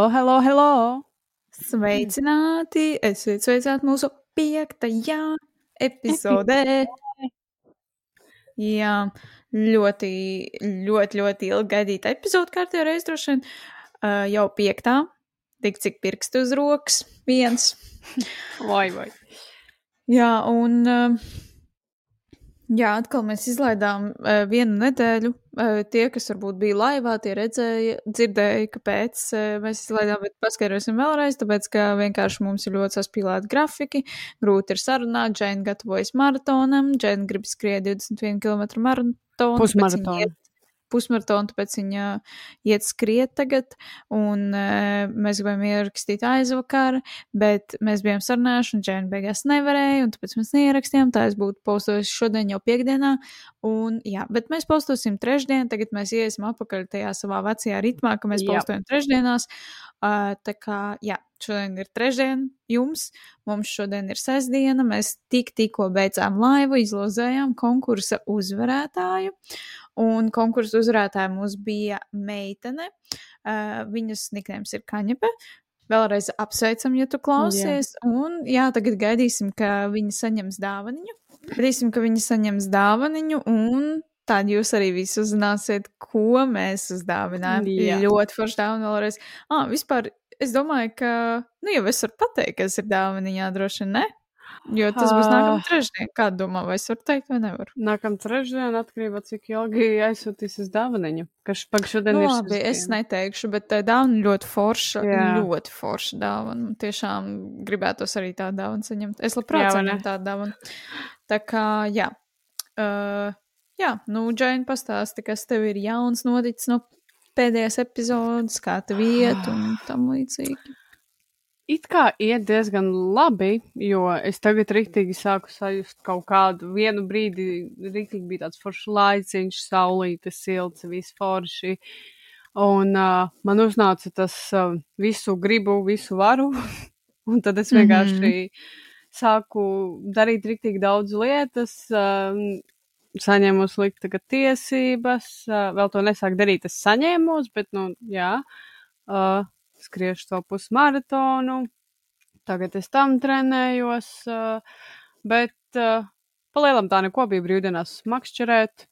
Hello, hello, hello! Sveicināti! Esiet sveicināti mūsu piektajā epizodē. Jā, ļoti, ļoti, ļoti ilgi gaidīta epizode kārtībā reiz droši vien. Uh, jau piektā, tik cik pirkstu uz rokas, viens. Vai, vai. Jā, un uh, Jā, atkal mēs izlaidām uh, vienu nedēļu. Uh, tie, kas varbūt bija laivā, tie redzēja, dzirdēja, kāpēc uh, mēs izlaidām, bet paskaidrosim vēlreiz, tāpēc, ka vienkārši mums ir ļoti saspīlēti grafiki, grūti ir sarunāt, Džēna gatavojas maratonam, Džēna grib skriet 21 km maratonu. Pusmaratonu pusmaratonu, tāpēc viņa iet skriet tagad, un uh, mēs gribējām ierakstīt aizvakar, bet mēs bijām sarunājuši, un Džēna beigās nevarēja, un tāpēc mēs neierakstījām, tā es būtu postojis šodien jau piekdienā, un jā, bet mēs postosim trešdien, tagad mēs iesim apakaļ tajā savā vecajā ritmā, ka mēs postojam trešdienās, uh, tā kā, jā, šodien ir trešdiena jums, mums šodien ir sestdiena, mēs tik tikko beidzām laivu, izlozējām konkursa uzvarētāju, Un konkursu uzvarētāja mums bija meitene. Uh, viņas niknējums ir Kaņepe. Vēlreiz apsveicam, ja tu klausies. Jā. Un jā, tagad gaidīsim, ka viņi saņems dāvaniņu. Gaidīsim, ka viņi saņems dāvaniņu un tad jūs arī visi uzzināsiet, ko mēs uzdāvinājām. Jā. Ļoti forši dāvana vēlreiz. Ah, vispār es domāju, ka, nu jau es varu pateikt, kas ir dāvaniņā, droši vien ne. Jo tas būs nākamā trešdiena. Kāda domā, vai es varu teikt, vai nevaru? Nākamā trešdiena atkarībā, cik ilgi aizsūtīsies dāvaniņu. Kas šodien nu, ir? Labi, es neteikšu, bet tā dāvana ļoti forša. Jā. Ļoti forša dāvana. Tiešām gribētos arī tādu dāvanu saņemt. Es labprāt saņemtu tādu dāvanu. Tā kā, jā. Uh, jā, nu, Džaina pastāsti, kas tev ir jauns noticis no pēdējās epizodes, kā tev iet un tam līdzīgi. It kā iet diezgan labi, jo es tagad rīktīgi sāku sajust kaut kādu vienu brīdi, rīktīgi bija tāds foršs laiciņš, saulīte, silts, viss forši. Un uh, man uznāca tas uh, visu gribu, visu varu, un tad es vienkārši mm -hmm. sāku darīt rīktīgi daudz lietas, uh, saņēmu slikta tiesības, uh, vēl to nesāku darīt, es saņēmos, bet, nu, jā. Uh, skriešu to pusmaratonu. Tagad es tam trenējos, bet palielam tā neko bija brīvdienās makšķerēt.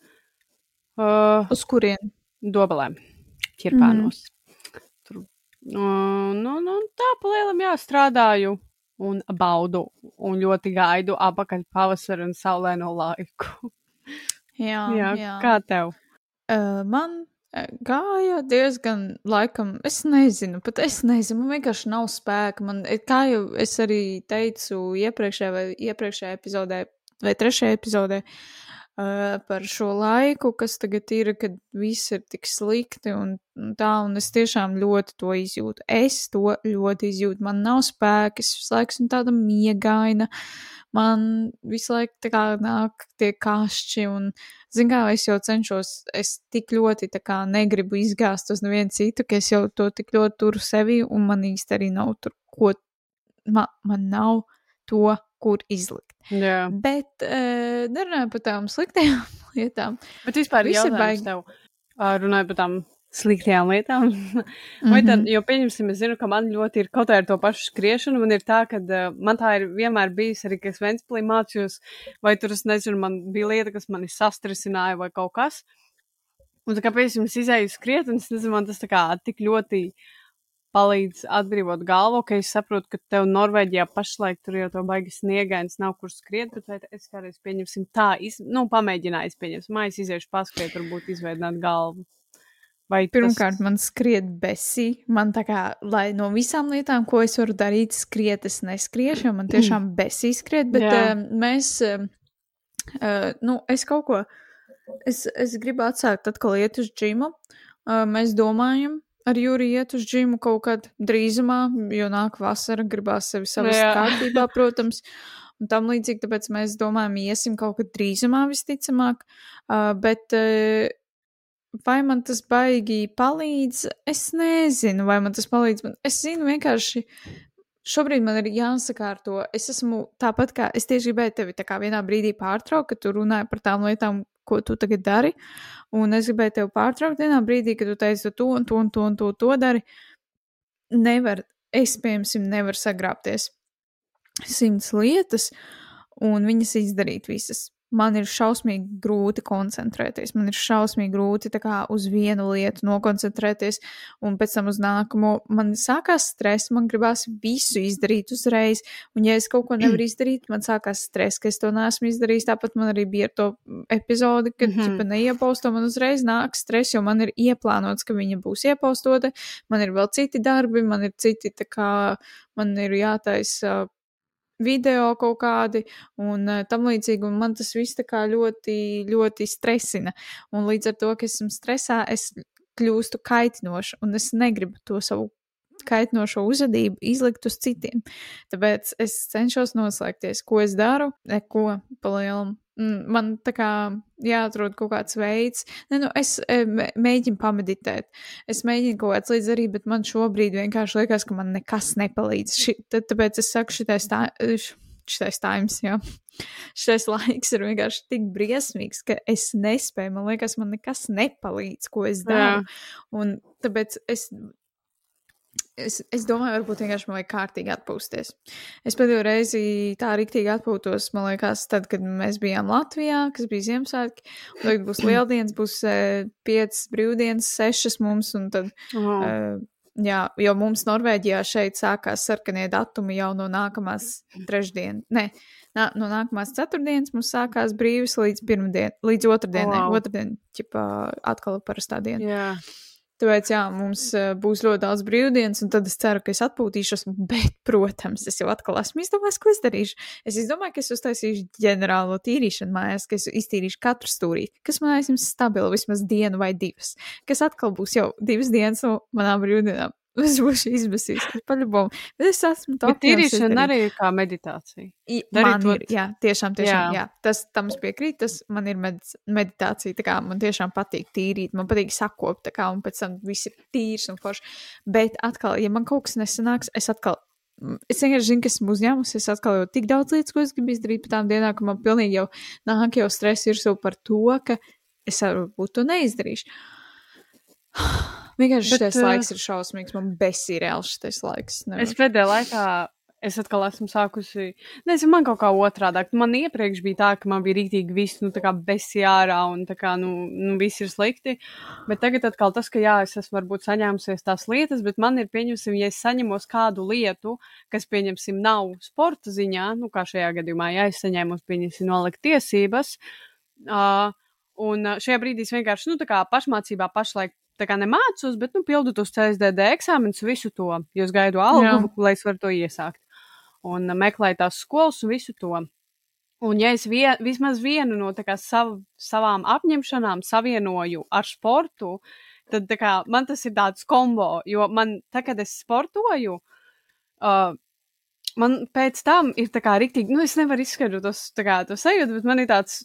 Uz kurien? Dobelēm, ķirpānos. Mm. Tur, nu, nu, tā palielam jā, strādāju un baudu un ļoti gaidu apakaļ pavasaru un saulēno laiku. Jā, jā, jā. Kā tev? Uh, man Gāja diezgan, laikam, es nezinu, pat es nezinu, man vienkārši nav spēka. Man, kā jau es arī teicu iepriekšējā vai iepriekšējā epizodē, vai trešajā epizodē, uh, par šo laiku, kas tagad ir, kad viss ir tik slikti un, un tā, un es tiešām ļoti to izjūtu. Es to ļoti izjūtu. Man nav spēka, es visu laiku esmu tāda miegaina. Man visu laiku tā kā nāk tie kašķi, un, zin kā, es jau cenšos, es tik ļoti tā kā negribu izgāzt uz nevienu citu, ka es jau to tik ļoti turu sevi, un man īsti arī nav tur, ko, man, man nav to, kur izlikt. Jā. Bet, uh, nerunājot par tām sliktajām lietām. Bet vispār baigi... tev, uh, runājot par tām sliktajām lietām. Vai tad, mhm. jo pieņemsim, es zinu, ka man ļoti ir kaut kā ar to pašu skriešanu, man ir tā, ka uh, man tā ir vienmēr bijis arī, ka es Ventspilī mācījos, vai tur es nezinu, man bija lieta, kas mani sastrisināja vai kaut kas. Un tā kā pēc tam es izēju skriet, un es nezinu, man tas tā kā tik ļoti palīdz atbrīvot galvu, ka es saprotu, ka tev Norvēģijā pašlaik tur jau to baigi sniegains nav kur skriet, bet vai es kādreiz pieņemsim tā, iz, nu, pamēģināju, pieņemsim, mājas iziešu paskriet, varbūt izveidināt galvu. Vai Pirmkārt, tas... man skriet besi. Man tā kā, lai no visām lietām, ko es varu darīt, skriet, es neskriešu, man tiešām besi skriet, bet uh, mēs, uh, uh, nu, es kaut ko, es, es gribu atsākt atkal iet uz džimu. Uh, mēs domājam ar Jūriju iet uz džimu kaut kad drīzumā, jo nāk vasara, gribās sevi savas kārtībā, protams. Un tam līdzīgi, tāpēc mēs domājam, iesim kaut kad drīzumā visticamāk. Uh, bet uh, vai man tas baigi palīdz? Es nezinu, vai man tas palīdz. Man, es zinu, vienkārši šobrīd man ir jāsakārto. Es esmu tāpat kā es tieši gribēju tevi tā kā vienā brīdī pārtraukt, kad tu runāji par tām lietām, ko tu tagad dari. Un es gribēju tevi pārtraukt vienā brīdī, kad tu teici, to un to un to un to, to dari. nevar, es, piemēram, nevaru sagrābties simts lietas un viņas izdarīt visas man ir šausmīgi grūti koncentrēties. Man ir šausmīgi grūti kā, uz vienu lietu nokoncentrēties, un pēc tam uz nākamo. Man sākās stress, man gribās visu izdarīt uzreiz, un ja es kaut ko nevaru izdarīt, man sākās stress, ka es to neesmu izdarījis. Tāpat man arī bija ar to epizodi, kad mm -hmm. neiepausto, man uzreiz nāk stress, jo man ir ieplānots, ka viņa būs iepaustota. Man ir vēl citi darbi, man ir citi, kā man ir jātaisa video kaut kādi un uh, tam līdzīgi, un man tas viss tā kā ļoti, ļoti stresina. Un līdz ar to, ka esmu stresā, es kļūstu kaitinoša, un es negribu to savu kaitinošo uzvedību izlikt uz citiem. Tāpēc es cenšos noslēgties, ko es daru, neko palielam man tā kā jāatrod kaut kāds veids. Ne, nu, es e, mēģinu pameditēt, es mēģinu kaut kāds līdz arī, bet man šobrīd vienkārši liekas, ka man nekas nepalīdz. Ši, tad, tāpēc es saku, šitais tā. Šitais times, jā. Šis laiks ir vienkārši tik briesmīgs, ka es nespēju. Man liekas, man nekas nepalīdz, ko es daru. Jā. Un tāpēc es Es, es domāju, varbūt vienkārši man vajag kārtīgi atpūsties. Es pēdējo reizi tā rīktīgi atpūtos, man liekas, tad, kad mēs bijām Latvijā, kas bija Ziemassvētki. Tagad būs lieldienas, būs uh, piecas brīvdienas, sešas mums, tad. Oh. Uh, Jā, jo mums Norvēģijā šeit sākās sarkanie datumi jau no nākamās trešdienas. Nē, nā, no nākamās ceturtdienas mums sākās brīvis līdz pirmdien, līdz otrdienai. Wow. Otrdien, ķipā, atkal parastā diena. Yeah. Tāpēc, jā, mums uh, būs ļoti daudz brīvdienas, un tad es ceru, ka es atpūtīšos. Bet, protams, es jau atkal esmu izdomājis, ko es darīšu. Es izdomāju, ka es uztaisīšu ģenerālo tīrīšanu mājās, ka es iztīrīšu katru stūrīti, kas man aizņems stabilu vismaz dienu vai divas, kas atkal būs jau divas dienas no manām brīvdienām. Es būšu izbēsījis par ļubumu. Bet es esmu tā. Bet tīrīšana arī ir kā meditācija. I, man ir, jā, tiešām, tiešām, jā. jā. Tas tam es piekrītu, tas man ir med meditācija, tā kā man tiešām patīk tīrīt, man patīk sakopt, tā kā, un pēc tam viss ir tīrs un forši. Bet atkal, ja man kaut kas nesanāks, es atkal Es vienkārši zinu, ka esmu uzņēmusi. Es atkal jau tik daudz lietas, ko es gribu izdarīt pēc tam dienām, ka man pilnīgi jau nāk jau stress ir par to, ka es varbūt to neizdarīšu. Vienkārši šis uh, laiks ir šausmīgs. Man besī reāli šis laiks. Nevar. Es pēdējā laikā. Es atkal esmu sākusi, nezinu, man kaut kā otrādāk. Man iepriekš bija tā, ka man bija rītīgi viss, nu, tā kā besi ārā un tā kā, nu, nu viss ir slikti. Bet tagad atkal tas, ka jā, es esmu varbūt saņēmusies tās lietas, bet man ir, pieņemsim, ja es saņemos kādu lietu, kas, pieņemsim, nav sporta ziņā, nu, kā šajā gadījumā, ja es saņēmu, pieņemsim, nolikt tiesības, uh, un šajā brīdī es vienkārši, nu, tā kā pašmācībā pašlaik tā kā nemācos, bet, nu, pildu tos CSDD eksāmenus, visu to, jo es gaidu algu, Jā. lai es varu to iesākt. Un uh, meklēju tās skolas un visu to. Un, ja es vien, vismaz vienu no kā, sav, savām apņemšanām savienoju ar sportu, tad kā, man tas ir tāds kombo. Jo man, tā, kad es sportoju, uh, man pēc tam ir tā kā rīktīgi, nu, es nevaru izskaidrot tos, kā, to sajūtu, bet man ir tāds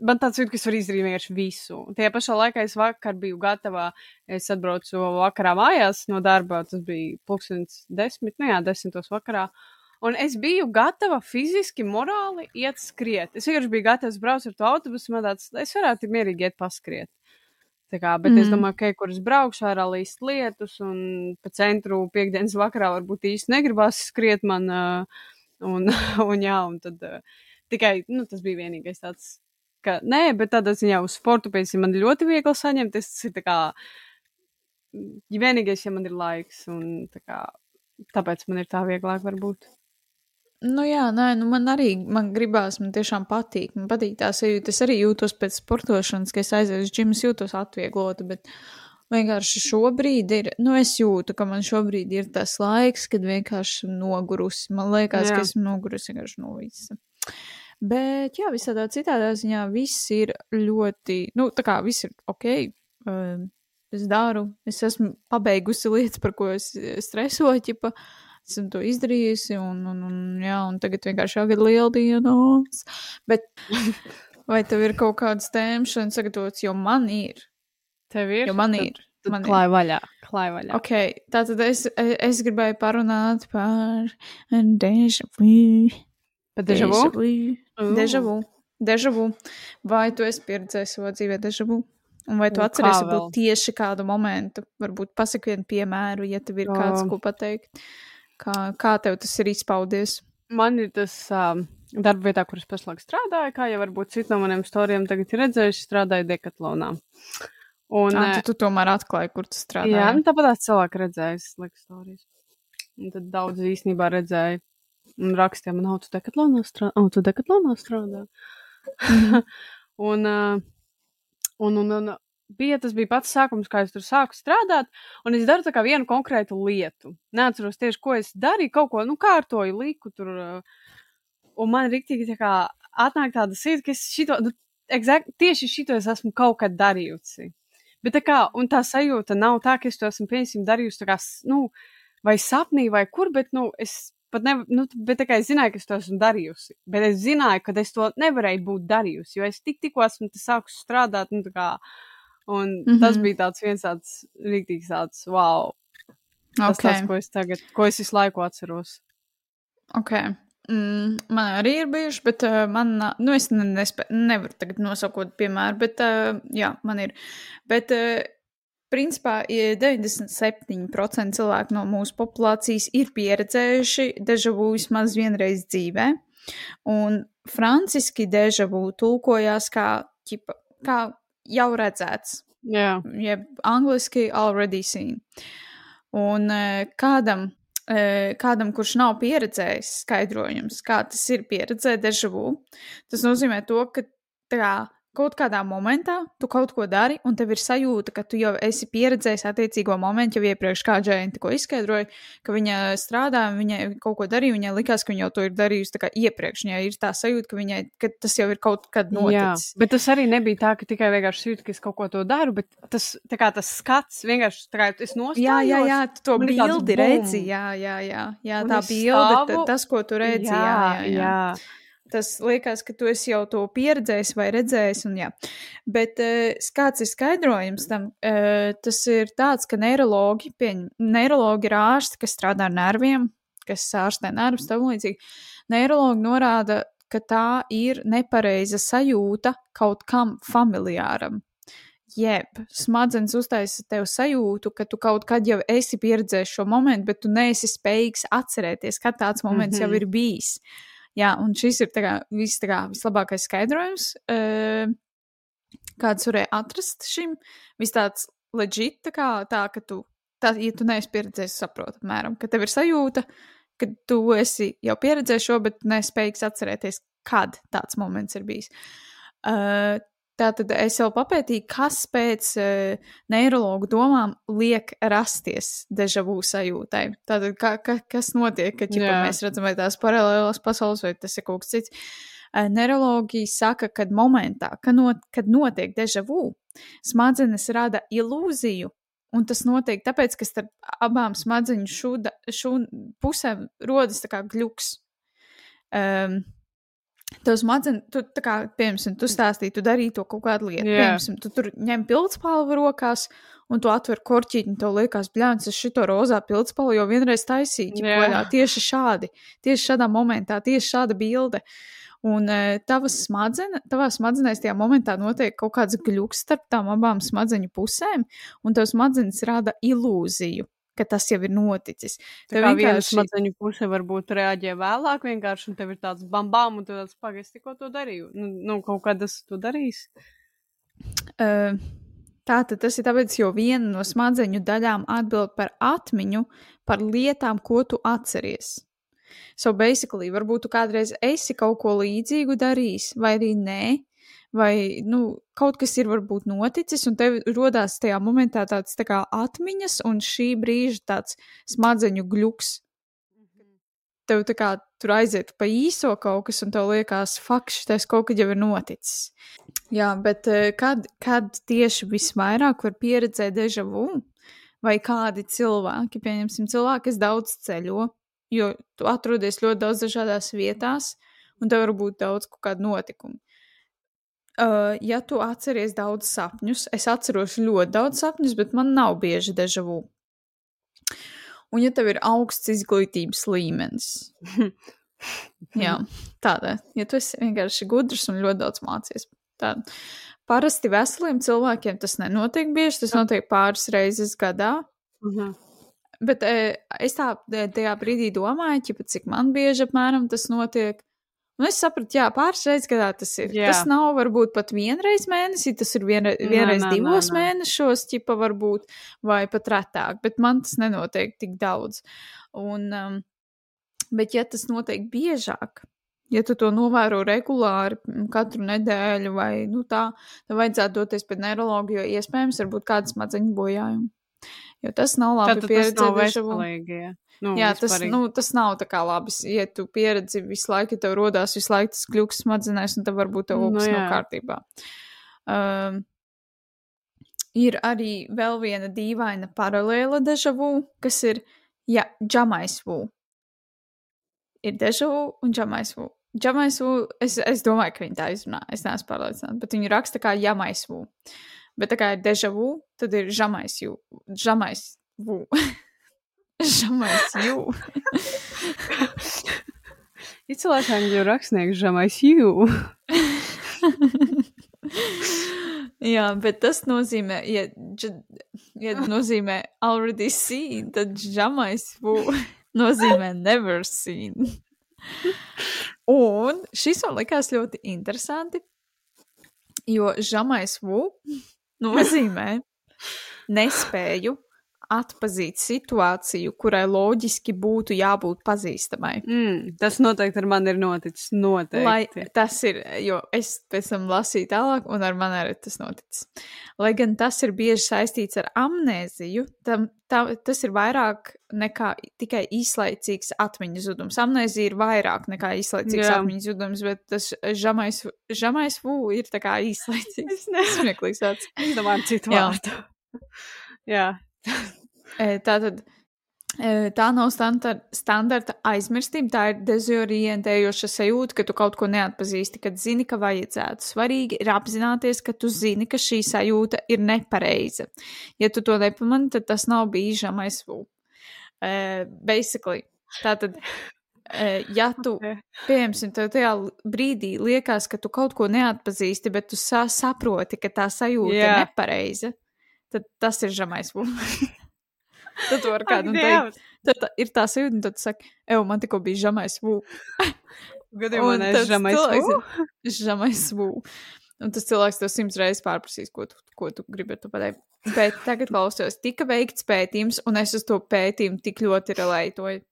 man tāds jūtas, ka es varu izdarīt vienkārši visu. Tajā pašā laikā es vakar biju gatava, es atbraucu vakarā mājās no darba, tas bija pulkstens desmit, nu jā, desmitos vakarā. Un es biju gatava fiziski, morāli iet skriet. Es vienkārši biju gatavs braukt ar to autobusu, man tāds, es varētu mierīgi iet paskriet. Tā kā, bet mm. es domāju, ka, kur es braukšu, ārā līst lietus, un pa centru piekdienas vakarā varbūt īsti negribās skriet man, un, un jā, un tad tikai, nu, tas bija vienīgais tāds ka nē, bet tādā ziņā uz sportu pēc man ļoti viegli saņemt. Tas ir tā kā, ja vienīgais, ja man ir laiks, un tā kā, tāpēc man ir tā vieglāk varbūt. Nu jā, nē, nu man arī, man gribās, man tiešām patīk, man patīk tā sajūta. Es arī jūtos pēc sportošanas, ka es aizēju uz džimu, jūtos atvieglota, bet vienkārši šobrīd ir, nu es jūtu, ka man šobrīd ir tas laiks, kad vienkārši nogurusi. Man liekas, jā. ka esmu nogurusi vienkārši no visa. Bet, jā, visādā citādā ziņā viss ir ļoti, nu, tā kā viss ir ok. Uh, es daru, es esmu pabeigusi lietas, par ko es stresoju, ķipa, esmu to izdarījusi, un, un, un, jā, un tagad vienkārši jāgad lieldienas. Bet vai tev ir kaut kādas šodien sagatavotas, jo man ir? Tev ir? Jo man ir. Man klāj vaļā, klāj vaļā. Ok, tātad es, es gribēju parunāt par deja vu. Par deja vu? Deja vu. Deja vu. Vai tu esi pieredzējis savā dzīvē deja vu? Un vai tu Un atceries kā varbūt tieši kādu momentu? Varbūt pasaki vienu piemēru, ja tev ir kāds, ko pateikt. Kā, kā tev tas ir izpaudies? Man ir tas um, darba vietā, kuras pašlaik strādāju, kā jau varbūt citi no maniem stāstiem tagad ir redzējuši, strādāju Dekatlonā. Un, eh, tu, tu tomēr atklāji, kur tu strādā. jā, nu, tāpat cilvēki redzēja, liekas, stāstījis. Un tad daudz īstenībā redzēja. Un rakstīja, man, tu Dekatlonā strādā. Tu Dekatlonā strādā. Un, un, un, un bija tas bija pats sākums, kā es tur sāku strādāt. Un es daru kā vienu konkrētu lietu. Neatceros tieši, ko es darīju. Kaut ko, nu, kārtoju, liku tur. Un man rīktīgi tā kā atnāk tāda sirds, ka es šito, nu, exact, tieši šito es esmu kaut kad darījusi. Bet tā kā, un tā sajūta nav tā, ka es to esmu, piemēram, darījusi, kā, nu, vai sapnī, vai kur, bet, nu, es pat nevaru, nu, bet tā kā es zināju, ka es to esmu darījusi. Bet es zināju, ka es to nevarēju būt darījusi, jo es tik, tikko esmu sākusi strādāt, nu, tā kā, un mm -hmm. tas bija tāds viens tāds rīktīgs tāds, wow, tas okay. tāds, ko es tagad, ko es visu laiku atceros. Ok. Mm, man arī ir bijuši, bet uh, man, nu, es ne, nespē, nevaru tagad nosaukt piemēru, bet, uh, jā, man ir. Bet, uh, principā, ja 97% cilvēku no mūsu populācijas ir pieredzējuši dežavu vismaz vienreiz dzīvē. Un franciski dežavu tulkojās kā, ķipa, kā jau redzēts, Jā, jeb angliski already seen. Un eh, kādam, eh, kādam, kurš nav pieredzējis skaidrojums, kā tas ir pieredzēt dežavu, tas nozīmē to, ka tā kā, kaut kādā momentā tu kaut ko dari, un tev ir sajūta, ka tu jau esi pieredzējis attiecīgo momentu, jau iepriekš kā džēna tikko izskaidroja, ka viņa strādā, un viņa kaut ko darīja, viņai likās, ka viņa jau to ir darījusi iepriekš. Viņai ir tā sajūta, ka, viņai, ka tas jau ir kaut kad Jā, noticis. bet tas arī nebija tā, ka tikai vienkārši jūtu, ka es kaut ko to daru, bet tas, kā tas skats vienkārši, tā kā es nostājos. Jā, jā, jā, tu to bildi redzi. Jā, jā, jā, jā tā bilde, tas, ko tu redzi. Jā, jā, jā. jā. Tas liekas, ka tu esi jau to pieredzējis vai redzējis. Un, jā. Bet uh, kāds ir skaidrojums tam? Uh, tas ir tāds, ka neiroloģi, pieņem, neiroloģi ir ārsti, kas strādā ar nerviem, kas ārstē nervus, tam līdzīgi. Neiroloģi norāda, ka tā ir nepareiza sajūta kaut kam familiāram. Jeb, smadzenes uztaisa tev sajūtu, ka tu kaut kad jau esi pieredzējis šo momentu, bet tu neesi spējīgs atcerēties, kad tāds moments mm -hmm. jau Mhm. ir bijis. Jā, un šis ir kā, viss, kā, vislabākais skaidrojums, uh, kāds varēja atrast šim. Viss tāds leģit, tā kā tā, ka tu, tā, ja tu neesi pieredzējis, saproti, apmēram, ka tev ir sajūta, ka tu esi jau pieredzējis šo, bet nespējīgs atcerēties, kad tāds moments ir bijis. Uh, Tātad es jau papētīju, kas pēc uh, neiroloģu domām liek rasties dežavu sajūtai. Tātad, ka, ka, kas notiek, kad ķipa, Jā. mēs redzam, vai tās paralēlās pasaules, vai tas ir kaut kas cits. Uh, neiroloģija saka, ka momentā, kad, not, kad notiek dežavu, smadzenes rada ilūziju. Un tas notiek tāpēc, ka starp abām smadzeņu šūda, šū, pusēm rodas kā gluks. Um, Tev smadzenes, tu, tā kā, piemēram, tu stāstīji, tu darīji to kaut kādu lietu. Jā. Piemēram, tu tur ņem pildspalvu rokās, un tu atver korķīti, un tev liekas, bļāns, es šito rozā pildspalvu jau vienreiz taisīju. Jā. Vaļā, tieši šādi, tieši šādā momentā, tieši šāda bilde. Un uh, tavas smadzenes, tavā smadzenēs tajā momentā notiek kaut kāds gluks starp tām abām smadzeņu pusēm, un tev smadzenes rada ilūziju, ka tas jau ir noticis. Tā Tev vienkārši- smadzeņu puse varbūt reaģē vēlāk, vienkārši, un tev ir tāds bambām, un tu tāds pagaidi, tikko to darīju. Nu, nu kaut kad es to darīju. Uh, Tātad tas ir tāpēc, jo viena no smadzeņu daļām atbild par atmiņu par lietām, ko tu atceries. So, basically, varbūt tu kādreiz esi kaut ko līdzīgu darījis, vai arī nē, vai nu, kaut kas ir varbūt noticis, un tev rodās tajā momentā tāds tā kā atmiņas, un šī brīža tāds smadzeņu gluks. Tev tā kā tur aiziet pa īso kaut kas, un tev liekas, fakts, tas kaut kad jau ir noticis. Jā, bet eh, kad, kad tieši visvairāk var pieredzēt dežavu, vai kādi cilvēki, pieņemsim, cilvēki, kas daudz ceļo, jo tu atrodies ļoti daudz dažādās vietās, un tev var būt daudz kaut kādu notikumu. Uh, ja tu atceries daudz sapņus, es atceros ļoti daudz sapņus, bet man nav bieži dežavu. Un ja tev ir augsts izglītības līmenis, jā, tāda, ja tu esi vienkārši gudrs un ļoti daudz mācies, tad parasti veseliem cilvēkiem tas nenotiek bieži, tas notiek pāris reizes gadā. Mhm. Bet e, es tā e, tajā brīdī domāju, ķipa, cik man bieži apmēram tas notiek. Un es sapratu, jā, pāris reizes gadā tas ir. Jā. Tas nav varbūt pat vienreiz mēnesī, tas ir viena, Nē, vienreiz nē, divos nē, nē. mēnešos, ķipa varbūt, vai pat retāk, bet man tas nenotiek tik daudz. Un, um, bet ja tas notiek biežāk, ja tu to novēro regulāri m, katru nedēļu vai nu tā, tad vajadzētu doties pie neiroloģa, jo iespējams var būt kāda smadzeņu bojājuma. Jo tas nav labi Tātad tas nav veselīgi. jā. Nu, Jā, tas, vispārīgi. nu, tas nav tā kā labi. Ja tu pieredzi visu laiku, ja tev rodās visu laiku tas kļūks smadzenēs, un tad varbūt tev Nu, opas nav kārtībā. Um, ir arī vēl viena dīvaina paralēla dežavu, kas ir ja, džamaisvu. Ir dežavu un džamaisvu. Džamaisvu, es, es domāju, ka viņi tā izrunā. Es neesmu pārliecināta, bet viņi raksta kā jamaisvu. Bet tā kā ir dežavu, tad ir žamaisju. Žamaisvu. Žamaisju. Ir cilvēki, angļu rakstnieks, žamais jū. Jā, bet tas nozīmē, ja, ja nozīmē already seen, tad žamais fu nozīmē never seen. Un šis man likās ļoti interesanti, jo žamais fu nozīmē. Nespēju atpazīt situāciju, kurai loģiski būtu jābūt pazīstamai. Mm, tas noteikti ar mani ir noticis. Noteikti. Lai tas ir, jo es pēc tam lasīju tālāk, un ar mani arī tas noticis. Lai gan tas ir bieži saistīts ar amnēziju, tam, tam, tas ir vairāk nekā tikai īslaicīgs atmiņas zudums. Amnēzija ir vairāk nekā īslaicīgs Jā. atmiņas zudums, bet tas žamais, žamais vū ir tā kā īslaicīgs. Es nezinu. Smieklīgs vārds. Es domāju, citu vārdu. Jā. Tātad e, tā nav standar, standarta aizmirstība, tā ir dezorientējoša sajūta, ka tu kaut ko neatpazīsti, kad zini, ka vajadzētu. Svarīgi ir apzināties, ka tu zini, ka šī sajūta ir nepareiza. Ja tu to nepamani, tad tas nav bijis žamais vū. Uh, basically, tātad. Uh, ja tu, Ok. pieņemsim, tev tajā brīdī liekas, ka tu kaut ko neatpazīsti, bet tu sa saproti, ka tā sajūta yeah. ir nepareiza, tad tas ir žamais vū. tad tu vari kādam teikt, tad tā, ir tā sajūta, un tad saki, ej, man tikko bija žamais vū. Gadījumā tas žamais ir Žamais vū. Un tas cilvēks tev simts reizes pārprasīs, ko tu, ko tu to pateikt. Bet tagad klausos, tika veikts pētījums, un es uz to pētījumu tik ļoti relētoju.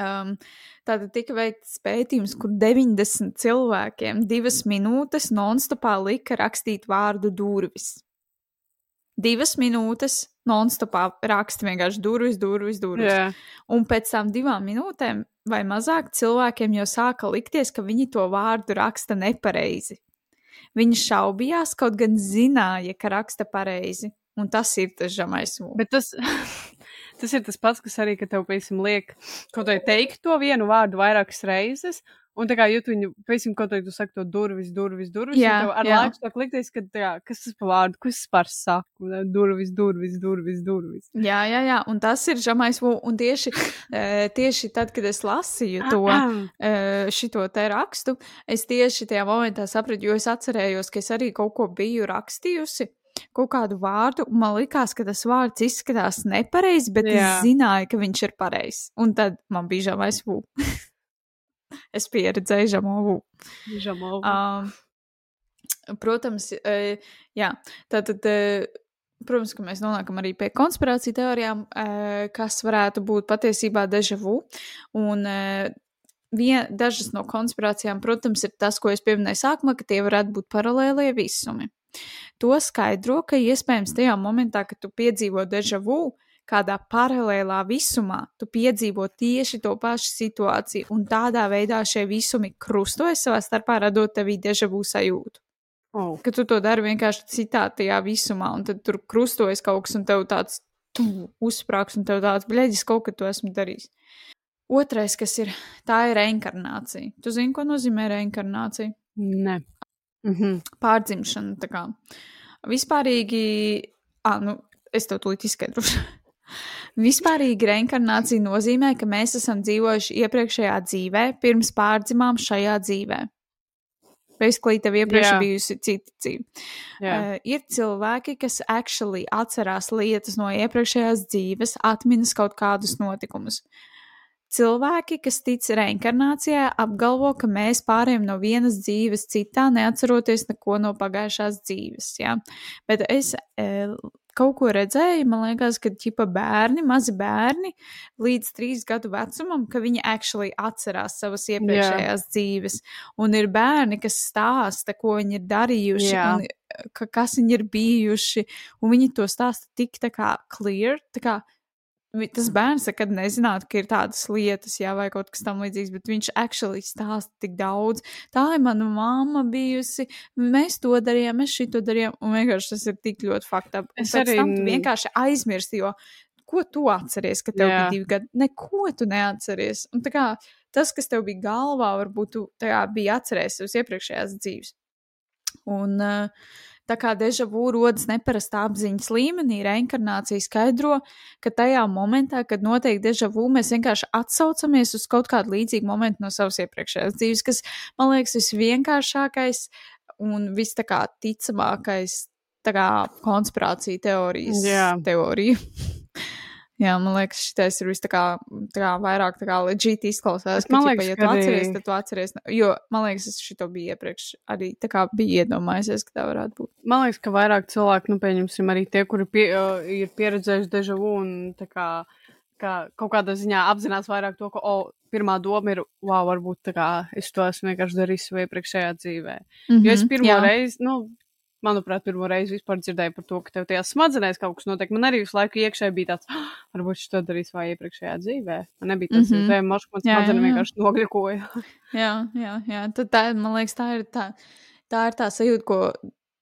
Um, tātad tika veikts pētījums, kur 90 cilvēkiem divas minūtes nonstopā lika rakstīt vārdu durvis. Divas minūtes nonstopā raksta vienkārši durvis, durvis, durvis. Jā. Un pēc tam divām minūtēm vai mazāk cilvēkiem jau sāka likties, ka viņi to vārdu raksta nepareizi. Viņi šaubījās, kaut gan zināja, ka raksta pareizi. Un tas ir tas žemais mūks. Bet tas, tas ir tas pats, kas arī, ka tev, piemēram, liek kaut vai teikt to vienu vārdu vairākas reizes. Un tā kā jūt viņu, piemēram, kaut tu saki to durvis, durvis, durvis. Jā, ar jā. laiku sāk likties, ka, tā, kā, kas tas par vārdu, kas tas par saku, durvis, durvis, durvis, durvis. Jā, jā, jā, un tas ir žemais mūks. Un tieši, eh, tieši tad, kad es lasīju to eh, šito te rakstu, es tieši tajā momentā sapratu, jo es atcerējos, ka es arī kaut ko biju rakstījusi. Kaut kādu vārdu, un man likās, ka tas vārds izskatās nepareizi, bet Jā. Es zināju, ka viņš ir pareizs. Un tad man bija žemais mūks. es pieredzēju žemo mūku. Žamo. Um, protams, uh, jā, tātad, uh, protams, ka mēs nonākam arī pie konspirāciju teorijām, uh, kas varētu būt patiesībā deja vu. Un vien, dažas no konspirācijām, protams, ir tas, ko es pieminēju sākumā, ka tie varētu būt paralēlie visumi. To skaidro, ka iespējams tajā momentā, kad tu piedzīvo deja vu, kādā paralēlā visumā, tu piedzīvo tieši to pašu situāciju, un tādā veidā šie visumi krustojas savā starpā, radot tevī deja vu sajūtu. Oh. Ka tu to dari vienkārši citā tajā visumā, un tad tur krustojas kaut kas, un tev tāds tu, uzsprāgs, un tev tāds bleģis kaut ko tu esmu darījis. Otrais, kas ir, tā ir reinkarnācija. Tu zini, ko nozīmē reinkarnācija? Nē. Mhm. Pārdzimšana. tā kā. Vispārīgi, ah, nu, es tev tūlīt izskaidrošu. Vispārīgi reinkarnācija nozīmē, ka mēs esam dzīvojuši iepriekšējā dzīvē, pirms pārdzimām šajā dzīvē. basically tev iepriekš yeah. bijusi cita dzīve. Jā, Uh, ir cilvēki, kas actually atcerās lietas no iepriekšējās dzīves, atminas kaut kādus notikumus. Cilvēki, kas tic reinkarnācijai, apgalvo, ka mēs pārējām no vienas dzīves citā, neatceroties neko no pagājušās dzīves. Ja? Bet es e, kaut ko redzēju, man liekas, ka ķipa bērni, mazi bērni līdz trīs gadu vecumam, ka viņi actually atcerās savas iepriekšējās dzīves. Un ir bērni, kas stāsta, ko viņi ir darījuši. Jā. Un, e, ka, kas viņi ir bijuši, un viņi to stāsta tik tā kā clear, tā kā tas bērns nekad nezinātu, ka ir tādas lietas, jā, vai kaut kas tam līdzīgs, bet viņš actually stāsta tik daudz. Tā ir mana mamma bijusi, mēs to darījām, mēs šito darījām, un vienkārši tas ir tik ļoti fakta. Es arī vienkārši aizmirsti, jo ko tu atceries, ka tev Jā. bija divi gadi? Neko tu neatceries. Un tā kā tas, kas tev bija galvā, varbūt tu kā biji atcerējies savas iepriekšējās dzīves. Un uh, tā kā deja vu rodas neparastā apziņas līmenī, reinkarnācija skaidro, ka tajā momentā, kad notiek deja vu, mēs vienkārši atsaucamies uz kaut kādu līdzīgu momentu no savas iepriekšējās dzīves, kas, man liekas, visvienkāršākais un vis tā kā ticamākais tā kā konspirācija teorijas Jā. teorija. Jā, man liekas, šis ir vis tā kā, tā kā vairāk tā kā legit izklausās. Man ka, liekas, ja tu atceries, tad tu atceries. Jo, man liekas, es šito biju iepriekš arī tā kā biju iedomājies, ka tā varētu būt. Man liekas, ka vairāk cilvēku, nu, pieņemsim, arī tie, kuri pie, uh, ir pieredzējuši deja vu un tā kā, kā kaut kādā ziņā apzinās vairāk to, ka, o, pirmā doma ir, wow, varbūt tā kā es to esmu vienkārši darījis savā iepriekšējā dzīvē. Mm -hmm, jo es pirmo jā. reizi, nu, manuprāt, pirmo reizi vispār dzirdēju par to, ka tev tajā smadzenēs kaut kas notiek. Man arī visu laiku iekšēji bija tāds, "Ah, varbūt šis to darīs savā iepriekšējā dzīvē. Man nebija tas, mm -hmm. man Jā, jā, smadzenes jā. vienkārši nogļukoja. Jā, jā, jā. Tad tā, man liekas, tā ir tā, tā, ir tā sajūta, ko.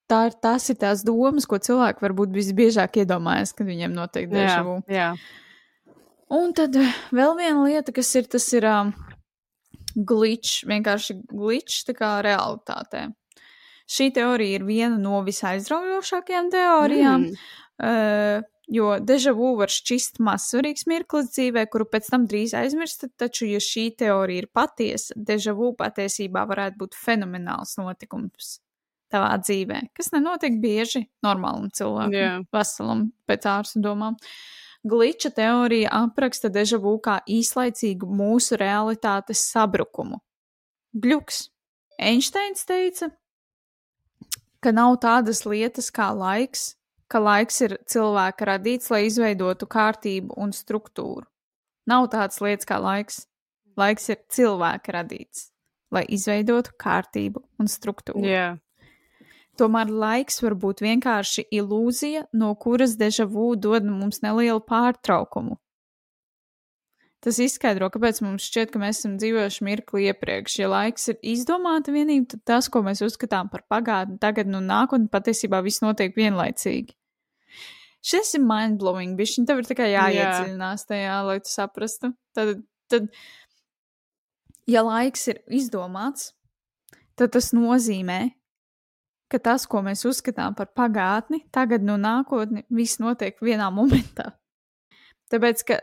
Tā ir, tās ir tās domas, ko cilvēki varbūt visbiežāk iedomājas, kad viņiem notiek deja jā, jā. Un tad vēl viena lieta, kas ir, tas ir um, glitch, vienkārši glitch tā kā realitātē. Šī teorija ir viena no visaizraujošākajām teorijām, Mm. uh, jo deja vu var šķist mazsvarīgs mirklis dzīvē, kuru pēc tam drīz aizmirst, taču, ja šī teorija ir patiesa, deja vu patiesībā varētu būt fenomenāls notikums tavā dzīvē, kas nenotiek bieži normālam cilvēkam, Jā. veselam pēc ārsta domām. Gliča teorija apraksta deja vu kā īslaicīgu mūsu realitātes sabrukumu. Gluks. Einsteins teica, ka nav tādas lietas kā laiks, ka laiks ir cilvēka radīts, lai izveidotu kārtību un struktūru. Nav tādas lietas kā laiks. Laiks ir cilvēka radīts, lai izveidotu kārtību un struktūru. Jā. Tomēr laiks var būt vienkārši ilūzija, no kuras deja vu dod mums nelielu pārtraukumu. Tas izskaidro, kāpēc mums šķiet, ka mēs esam dzīvojuši mirkli iepriekš. Ja laiks ir izdomāta vienība, tad tas, ko mēs uzskatām par pagātni, tagad un nākotni, patiesībā viss notiek vienlaicīgi. Šis ir mindblowing, bet viņš tev ir tikai jāiedziļinās tajā, lai tu saprastu. Tad, tad, ja laiks ir izdomāts, tad tas nozīmē, ka tas, ko mēs uzskatām par pagātni, tagad un nākotni, viss notiek vienā momentā. Tāpēc, ka,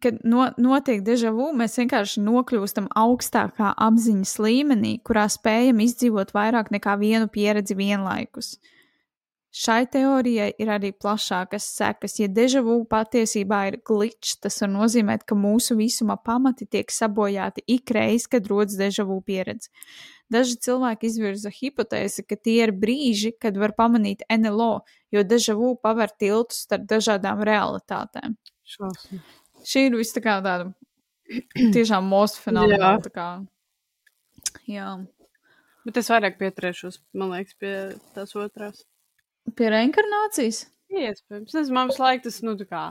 kad no, notiek deja vu, mēs vienkārši nokļūstam augstākā apziņas līmenī, kurā spējam izdzīvot vairāk nekā vienu pieredzi vienlaikus. Šai teorijai ir arī plašākas sekas. Ja deja vu patiesībā ir glitch, tas var nozīmēt, ka mūsu visuma pamati tiek sabojāti ik reiz, kad rodas deja vu pieredze. Daži cilvēki izvirza hipotēzi, ka tie ir brīži, kad var pamanīt NLO, jo deja vu paver tiltus starp dažādām realitātēm. Šausmas. Šī ir viss tā kā tāda tiešām mūsu fenomena. tā kā. Jā. Bet es vairāk pieturēšos, man liekas, pie tās otrās. Pie reinkarnācijas? Iespējams. Es man visu laiku tas, nu, tā kā.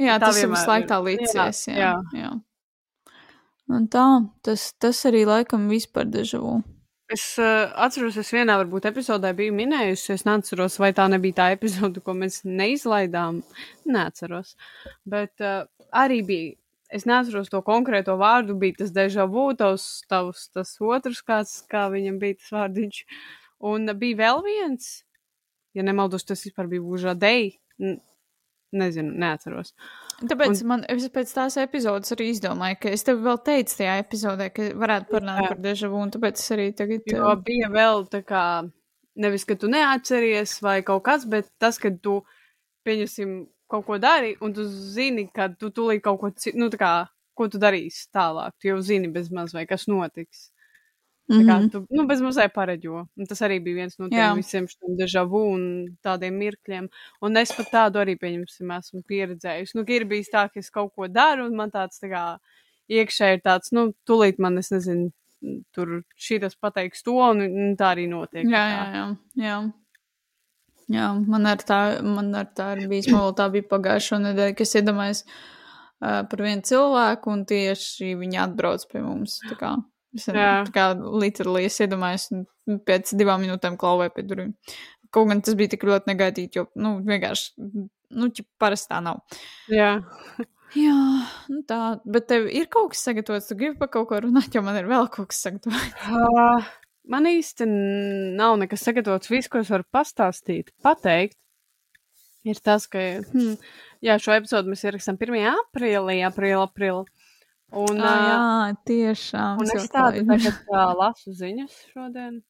Jā, Tā tas ir visu laiku tā līdzies. Jā, Jā, jā. jā. Un tā, tas, tas arī laikam vispār dežavu. Es uh, atceros, es vienā varbūt epizodē biju minējusi, es neatceros, vai tā nebija tā epizode, ko mēs neizlaidām. Neatceros. Bet uh, arī bija, es neatceros to konkrēto vārdu, bija tas deja vu, tavs, tavs tas otrs, kāds, kā viņam bija tas vārdiņš. Un uh, bija vēl viens, ja nemaldos, tas vispār bija Užādei. nezinu, neatceros. Tāpēc un... man, pēc tās epizodes arī izdomāju, ka es tev vēl teicu tajā epizodē, ka varētu parunāt jā. par dežavu, un tāpēc es arī tagad. Jo bija vēl tā kā, nevis, ka tu neatceries vai kaut kas, bet tas, ka tu, pieņemsim, kaut ko dari, un tu zini, ka tu tūlīt kaut ko, nu, tā kā, ko tu darīsi tālāk, tu jau zini bez maz vai kas notiks. Tā kā mm -hmm. tu, nu, bez mazliet pareģo. Un tas arī bija viens no tiem Jā. visiem šiem dežavu un tādiem mirkļiem. Un es pat tādu arī, pieņemsim, esmu pieredzējusi. Nu, ir bijis tā, ka es kaut ko daru, un man tāds tā kā iekšēji ir tāds, nu, tūlīt man, es nezinu, tur šīs pateiks to, un, un tā arī notiek. Jā, jā, jā. jā. Jā, man ar tā, man ar tā ir bijis, man tā bija pagājušo nedēļu, kas iedomājas uh, par vienu cilvēku, un tieši viņi atbrauc pie mums. Tā kā Es kā literāli iedomājos, un pēc divām minūtēm klauvēju pie durvīm. Kaut gan tas bija tik ļoti negaidīti, jo, nu, vienkārši, nu, parasti tā nav. Jā. Jā, nu tā, bet tev ir kaut kas sagatavots, tu gribi par kaut ko runāt, jo man ir vēl kaut kas sagatavots. Uh, man īsti nav nekas sagatavots. Viss, ko es varu pastāstīt, pateikt, ir tas, ka, hmm, jā, šo epizodu mēs ierakstām 1. aprīlī, aprīlī, aprīlī. Un, ah, jā, tiešām. Un es tādu tagad uh, lasu ziņas šodien.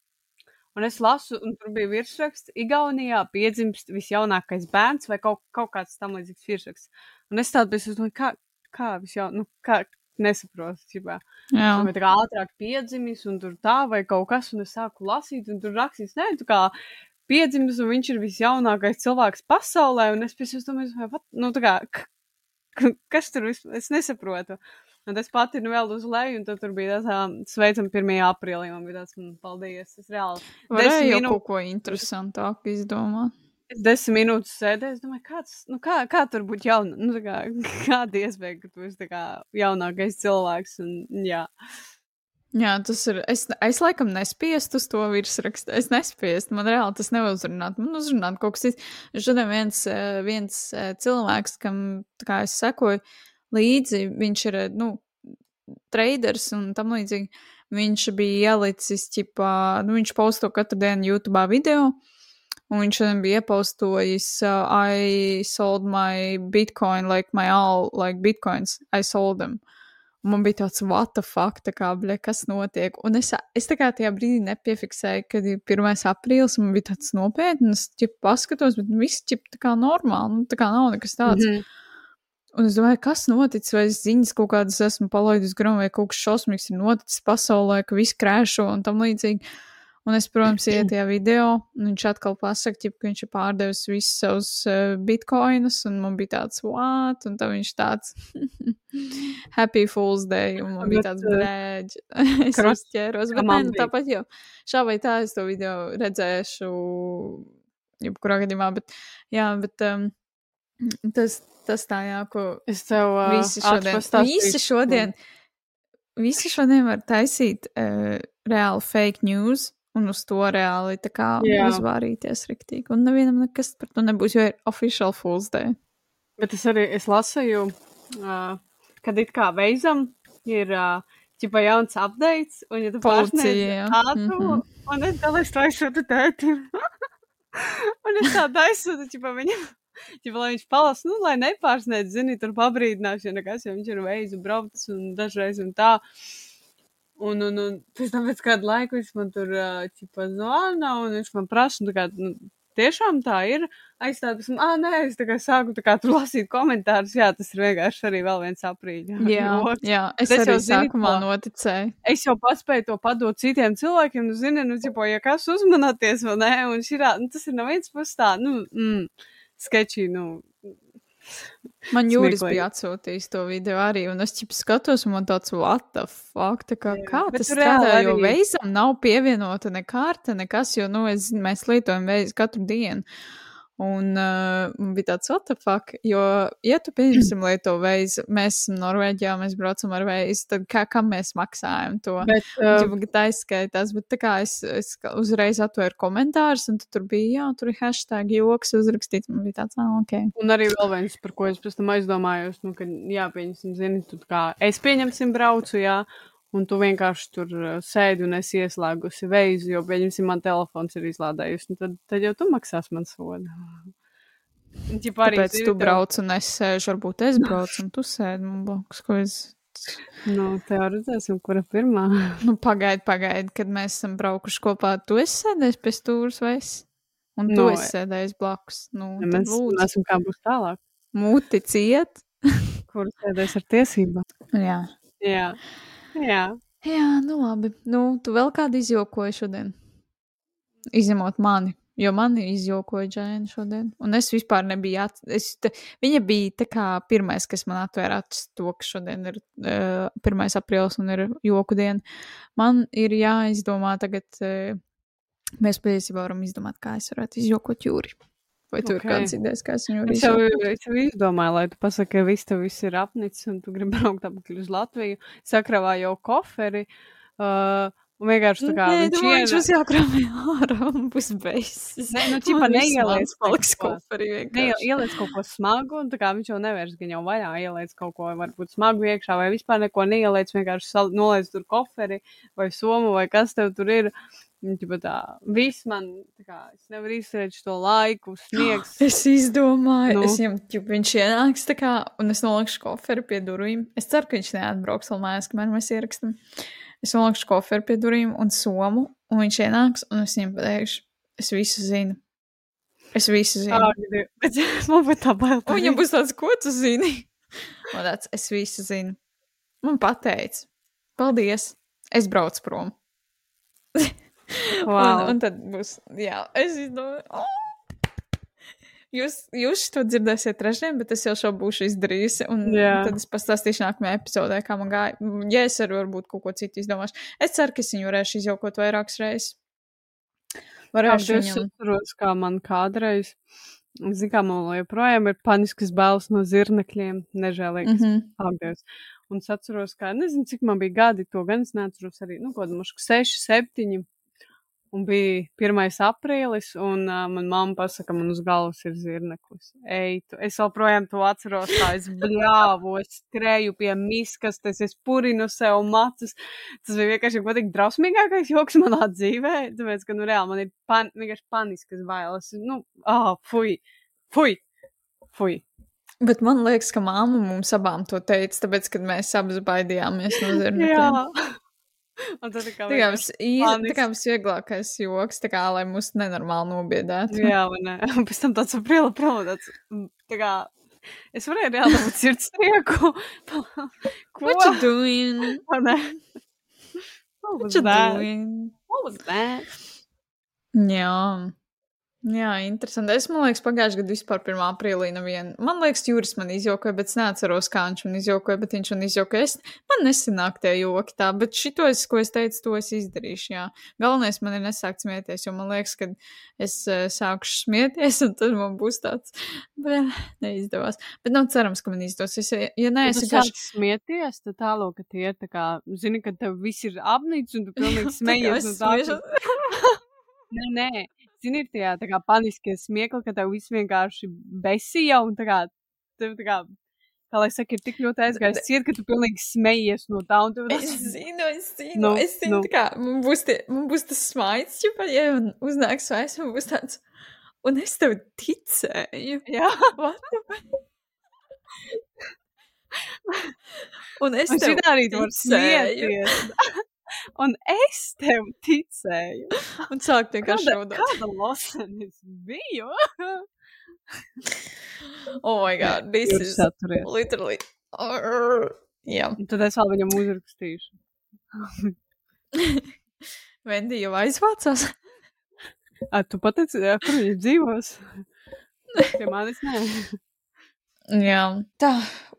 Un es lasu, un tur bija virsraksts, Igaunijā piedzimst visjaunākais bērns vai kaut, kaut kāds tam līdzīgs virsraksts. Un es tādu biju, domāju, kā, kā visjaun, nu, kā, nesaprotu, ķipā. Jā. Un tā kā ātrāk piedzimis, un tur tā vai kaut kas, un es sāku lasīt, un tur rakstīts, nē, tu kā piedzimis, un viņš ir visjaunākais cilvēks pasaulē, un es pēc tam domāju, vai, nu, tā kā, kas tur, es, es nesaprotu. Un es pati nu vēl uz leju, un tur bija tā, sveicam 1. aprīlī. Man bija tāds, man, paldies. Es reāli. Varēju minū... kaut ko interesantāku izdomāt. Es desmit minūtes sēdēju, es domāju, kāds, nu kā, kā tur būt jauna, nu kā, kāda iespēja, ka tu esi tā kā jaunākais cilvēks, un jā. Jā, tas ir. Es, es laikam nespiestu uz to virsrakstu. Es nespiestu. Man reāli tas neuzrunāt. Man uzrunāt kaut kas cits. Šodien viens, viens cilvēks, kam, kā es sekoju, līdzi. Viņš ir, nu, traders un tam līdzīgi. Viņš bija ielicis, ķipā, nu, viņš posto katru dienu YouTube video, un viņš bija iepostojis, uh, I sold my bitcoin, like my all, like bitcoins, I sold them. Un man bija tāds, what the fuck, tā kā, bļa, kas notiek. Un es, es tā kā tajā brīdī nepiefiksēju, kad ir 1. aprīlis, un man bija tāds nopietns, ķip, paskatos, bet viss, ķip, tā kā normāli, nu, tā kā nav nekas tāds. Mm -hmm. Un es domāju, kas noticis, vai es ziņas kaut kādas esmu palaidis garām, vai kaut kas šausmīgs ir noticis pasaulē, ka viss krēšo un tam līdzīgi. Un es, protams, iet tajā video, un viņš atkal pasaka, ķip, ka viņš ir pārdevis visus savus uh, bitkoinus, un man bija tāds, what? Un tad viņš tāds, happy Fool's Day, un man bija tāds, brēģi, es uzķēros, bet nē, nu, tāpat jau, šā vai tā es to video redzēšu, jebkurā gadījumā, bet, jā, bet um, tas, tas tā, jā, ko es tev uh, visi šodien, visi šodien, visi šodien var taisīt uh, reāli fake news un uz to reāli tā kā jā. uzvārīties riktīgi. Un nevienam nekas par to nebūs, jo ir official Fool's Day. Bet es arī, es lasīju, uh, kad it kā veizam ir, uh, ķipa jauns updates, un ja tu pārsniedz ātrumu, mm -hmm. un es dalīšu to aizsūtu tētim. un es tādu aizsūtu, ķipa viņam. Ja lai viņš palasa, nu, lai nepārsniedz, zini, tur pabrīdinās, ja nekas, jo viņš ir veids un braucis un dažreiz un tā. Un, un, un pēc tam pēc kāda laika viņš man tur, ķipa, zvana, un viņš man prasa, nu, kā, nu, tiešām tā ir. Aizstāvis, ah, nē, es tā kā sāku tā kā tur lasīt komentārus. Jā, tas ir vienkārši arī vēl viens aprīļa. Jā, nots. jā es, es arī sākumā noticēju. Es jau paspēju to padot citiem cilvēkiem, nu, zini, nu, ķipo, ja kas uzmanāties, vai nē, un širā, nu, tas ir no viens puses tā, nu, mm sketčī. Nu, Man Jūris bija atsūtījis to video arī, un es ķip skatos, un man tāds, what the fuck, tā kā, Jā, kā tas strādā, jo veizam nav pievienota ne kārta, nekas, jo, nu, es, mēs lietojam veizu katru dienu. Un uh, bija tāds, fuck, jo, ja tu pieņemsim lietu veizu, mēs esam Norvēģijā, mēs braucam ar veizu, tad kā, kam mēs maksājam to? Bet, uh, tā izskaitās, bet tā kā es, es uzreiz atvēru komentārus, un tur bija, jā, tur ir hashtag joks uzrakstīts, man bija tāds, ah, ok. Un arī vēl viens, par ko es pēc tam aizdomājos, nu, ka, jā, pieņemsim, zini, tu kā, es pieņemsim braucu, jā, un tu vienkārši tur uh, sēdi un esi ieslēgusi veizu, jo, pieņemsim, man telefons ir izlādējusi, nu tad, tad jau tu maksās man sodu. Arī Tāpēc tu tev- brauc un es sēžu, varbūt es braucu un tu sēdi man blakus, ko es. Nu, tev redzēsim, kura pirmā. Nu, pagaidi, pagaidi, kad mēs esam braukuši kopā. Tu esi sēdējis pie stūres vai es? Un tu Nu, esi sēdējis blakus. Nu, tad Mēs esam kā būs tālāk. muti ciet. Kur sēdēs ar tiesībām? Jā. Jā. Jā. Jā, nu labi. Nu, tu vēl kādu izjokoji šodien? Izņemot mani, jo mani izjokoja Džēna šodien. Un es vispār nebiju. At... Es, te... Viņa bija tā kā pirmais, kas man atvēra acis to, ka šodien ir uh, 1. aprīlis un ir joku diena. Man ir jāizdomā tagad. Uh, mēs patiesībā varam izdomāt, kā es varētu izjokot jūri. Vai tu okay. Ok. ir kāds idejas, kā es viņu varu Es jau, es jau izdomāju, lai tu pasaki, ka viss tev viss ir apnicis un tu gribi braukt atpakaļ uz Latviju. Sakravā jau koferi. Uh, un vienkārši tā kā Nē, viņš nu, viņš būs jākrāmē ārā un būs beidzis. Nē, nu, ķipa neieliec paliks koferī vienkārši. ieliec kaut ko smagu, un tā kā viņš jau nevērs, ka jau vaļā ieliec kaut ko, varbūt smagu iekšā, vai vispār neko neieliec, vienkārši noliec tur koferi vai somu, vai kas tev tur ir. Un, ķipa tā, viss man, tā kā, es nevaru izturēt šo laiku, sniegs. Es izdomāju, Nu? nu. es viņam, ja viņš ienāks tā kā, un es nolikšu koferi pie durvīm. Es ceru, ka viņš neatbrauks vēl mājās, kamēr mēs ierakstām. Es nolikšu koferi pie durvīm un somu, un viņš ienāks, un es viņam pateikšu, es visu zinu. Es visu zinu. Ak, Dievs, Bet man būtu tā bail. Un viņam būs tāds, ko tu zini? Man tāds, es visu zinu. Man pateica, paldies, es braucu prom. Wow. Un, un tad būs, jā, es izdomāju. Oh! Jūs, jūs to dzirdēsiet trešdien, bet es jau šo būšu izdarījusi. Un Jā. tad es pastāstīšu nākamajā epizodē, kā man gāja. Ja es arī varbūt kaut ko citu izdomāšu. Es ceru, ka es viņu varēšu izjaukot vairākas reizes. Varēšu Es viņam. atceros, kā man kādreiz, zinu, kā man joprojām ir paniskas bailes no zirnekļiem, nežēlīgas Mhm. apgājus. Un es atceros, ka nezinu, cik man bija gadi, to gan es neatceros arī, nu, kaut kādā 6, 7. Un bija 1. aprīlis, un uh, man mamma pasaka, man uz galvas ir zirneklis. Ej, tu, es joprojām to atceros, kā es bļāvu, es skrēju pie miskas, tas es purinu sev macus. Tas bija vienkārši tik drausmīgākais joks manā dzīvē, tāpēc, ka, nu, reāli man ir pan, vienkārši paniskas bailes. Nu, ah, fuj, fuj, fuj. Bet man liekas, ka māma mums abām to teica, tāpēc, kad mēs abas baidījāmies no zirnekļiem. Un tā kā panis. kā visvieglākais joks, tā kā, lai mūs nenormāli nobiedētu. Jā, vai ne? Un pēc tam tāds aprīla prāva, tāds, mm, tā kā, es varēju reāli dabūt sirdstrieku. Ko? What you doing? You that? doing? What was that? Jā. Jā, interesanti. Es domāju, ka pagājušajā gadā vispār 1. aprīlī nevienu. Man liekas, Juris man izjokoja, bet es neatceros, kā viņš man izjokoja, bet viņš man izjokoja. Es, man nesanāk tie joki tā, bet šito, es, ko es teicu, to es izdarīšu. Jā. Galvenais man ir nesākt smieties, jo man liekas, ka es uh, sākušu smieties, un tad man būs tāds, bet neizdevās. Bet nav cerams, ka man izdosies. Ja, ja nē, Ja es vienkārši. sāc smieties, tad tālāk, ka tie ir tā kā, zini, ka tev viss ir apnicis un tu pilnīgi smejies smiežos. Nē, nē, zini, ir tie tā kā paniskie smiekli, ka tev viss vienkārši besija un tā kā, tev tā kā, kā lai saka, ir tik ļoti aizgājis ciet, ka tu pilnīgi smejies no tā tev Es zinu, es zinu, Nu, nu, es zinu, nu. nu. kā man būs, tie, man būs tas smaids, ja, ja uznāks vairs, man būs tāds, un es tev ticēju. Jā? Un es un tev arī tu ticēju. smieties. un es tev ticēju. Un sāk vienkārši raudāt. kāda losena es biju? Oh my god, this Jūs is saturies. literally. Jā. Un tad es vēl viņam uzrakstīšu. Vendi jau aizvācās. A, tu pateici, jā, kur viņš dzīvos? Pie manis nē. Jā. Tā,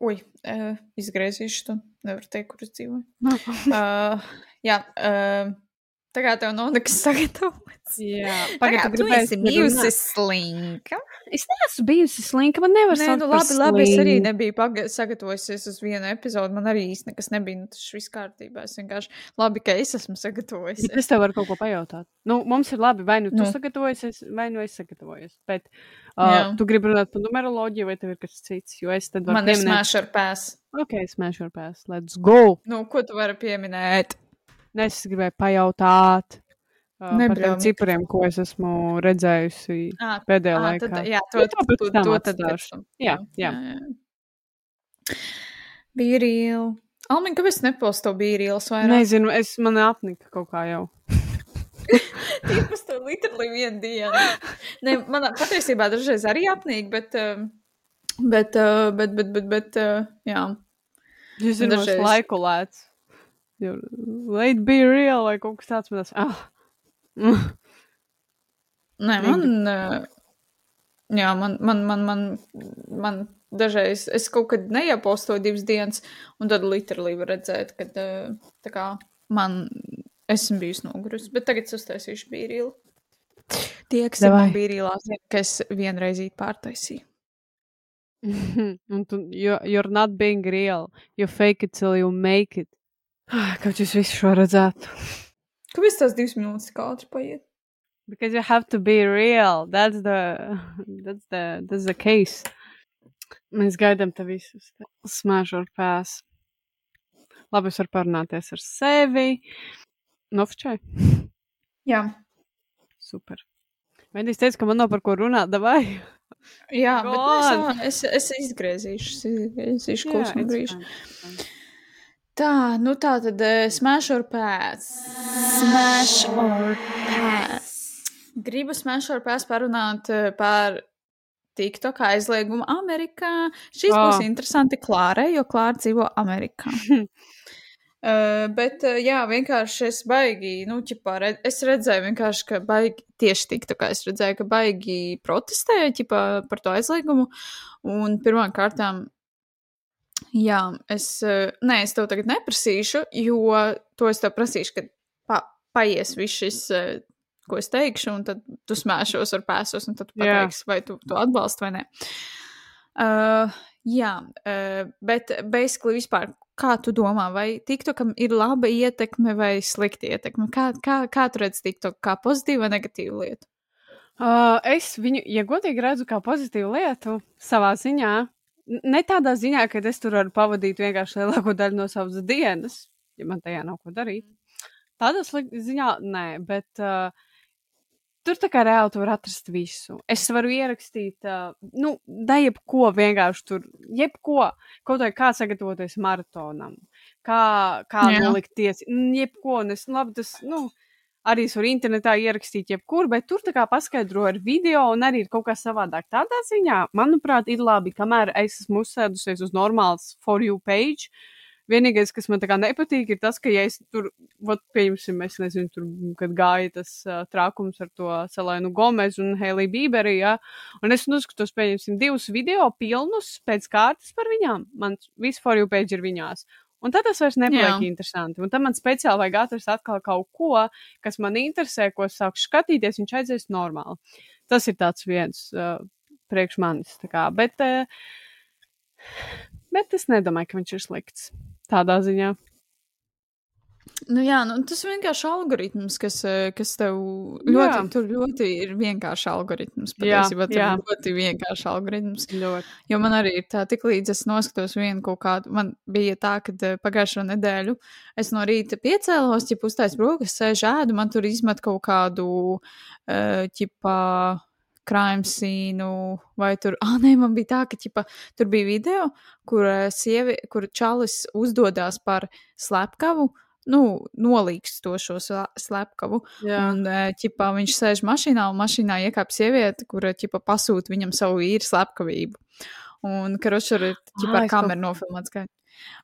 ui, uh, izgriezīšu to. Nevar teikt, kur es dzīvoju. Uh, jā, uh, tā kā tev nav nekas sagatavots. Jā, Pagaid, pagaid, tu esi bijusi slinka. Es neesmu bijusi slinka, man nevar Nē, nu labi, labi, es arī nebiju sagatavojusies uz vienu epizodu. Man arī īsti nekas nebija, nu tas viss kārtībā. Es vienkārši labi, ka es esmu sagatavojusies. Bet es tev varu kaut ko pajautāt. Nu, mums ir labi, vai nu tu Nu. sagatavojies, vai nu es sagatavojos. Bet Jā. uh, tu gribi runāt par numeroloģiju, vai tev ir kas cits? Jo es tad varu Man ir pieminēt. smash ar pēs. Ok, smash your pass. Let's go! Nu, ko tu vari pieminēt? Ne, es gribēju pajautāt. Uh, par tiem cipariem, ko es esmu redzējusi Ā, pēdējā ā, laikā. tad, jā, to, Nu, to to, tam to tad pēc tam. Jā, jā. Bija reāli. Almiņ, kāpēc neposto bija reāls vairāk? Nezinu, es man apnika kaut kā jau. Tīpas to literāli vienu dienu. Ne, man patiesībā dažreiz arī apnīk, bet, bet, bet, bet, bet, bet, uh, jā. Zinu, es Dažreiz. laiku lēts. Jo, Let be real vai kaut kas tāds man tas. Ah. Nē, man, jā, man, man, man, man, man dažreiz, es kaut kad neiepostoju divas dienas, un tad literāli var redzēt, ka tā kā man, esmu bijusi nogurusi, bet tagad es uztaisīšu bīrīlu. Tie, kas Davai. man bīrīlā, zina, ka es vienreizīt pārtaisīju. Un tu, you, you're not being real. You fake it till you make it. Ah, Kaut jūs visu šo redzētu. Kāpēc tās divas minūtes ātri paiet? Because you have to be real. That's the, that's the, that's the case. Mēs gaidām te visus. Smash or pass. Labi, es varu parunāties ar sevi. Nofčai. Jā, Super. Mēdīs teica, ka man nav par ko runāt, davai. jā Go bet nu, es, es, es izgriezīšu, es izgriezīšu brīžu. fine, it's fine. Tā, nu tā tad uh, smash or pass. Smash or pass. Gribu smash or pass parunāt uh, par TikTok aizliegumu Amerikā. Šis Ah. būs interesanti Klārai, jo Klāra dzīvo Amerikā. Uh, bet, uh, jā, vienkārši es baigi, nu, ķipā, red, es redzēju vienkārši, ka baigi, tieši tik tā kā es redzēju, ka baigi protestēja, ķipā, par to aizliegumu. Un pirmām kārtām, jā, es, uh, nē, es tev tagad neprasīšu, jo to es tev prasīšu, kad pa, paies viss šis, uh, ko es teikšu, un tad tu smēšos ar pēsos, un tad tu pateiksi, vai tu to atbalsti vai nē. Uh, jā, uh, bet basically vispār, kā tu domā, vai TikTokam ir laba ietekme vai slikta ietekme? Kā, kā, kā tu redz TikTok, kā pozitīvu vai negatīvu lietu? Uh, es viņu, ja godīgi redzu, kā pozitīvu lietu savā ziņā. Ne tādā ziņā, ka es tur varu pavadīt vienkārši lielāko daļu no savas dienas, ja man tajā nav ko darīt. Tādā ziņā, nē, bet uh, tur tā kā reāli tu vari atrast visu. Es varu ierakstīt, uh, nu, da jebko vienkārši tur, jebko, kaut vai kā sagatavoties maratonam, kā, kā Jā. nolikties, jebko, un es, nu, labi, tas, nu, arī es varu internetā ierakstīt jebkur, bet tur tā kā paskaidro ar video un arī ir kaut kas savādāk. Tādā ziņā, manuprāt, ir labi, kamēr es esmu uzsēdusies uz normāls for you page. Vienīgais, kas man tā kā nepatīk, ir tas, ka, ja es tur, vat, pieņemsim, es nezinu, tur, kad gāja tas uh, trākums ar to Selēnu Gomezu un Heliju Bīberi, ja, un es noskatos, pieņemsim, divus video pilnus pēc kārtas par viņām. Man viss for you page ir viņās. Un tad tas vairs nepaliek Jā. interesanti. Un tad man speciāli vajag atrast atkal kaut ko, kas man interesē, ko es sāku skatīties, viņš aizies normāli. Tas ir tāds viens uh, priekš manis. bet, uh, bet es nedomāju, ka viņš ir slikts tādā ziņā. Nu, jā, nu, tas ir vienkārši algoritms, kas, eh, kas tev ļoti, Jā. tur ļoti ir vienkārši algoritms. Patiesībā jā. ir ļoti vienkārši algoritms. Ļoti. Jo man arī ir tā, tik līdz es noskatos vienu kaut kādu, man bija tā, ka eh, pagājušo nedēļu es no rīta piecēlos, ja pustais brokas sēž ēdu, man tur izmet kaut kādu, uh, ķipā, crime scīnu, vai tur, ah, nē, man bija tā, ka, ķipa, tur bija video, kur eh, sievi, kur čalis uzdodās par slepkavu, nu, nolīgst to šo sla- slepkavu. Jā. Un, ķipā, viņš sēž mašīnā, un mašīnā iekāp sieviete, kura ķipā, pasūta viņam savu īru slepkavību. Un karošur ir ķipā, ar kameru nofilmēts. Kā.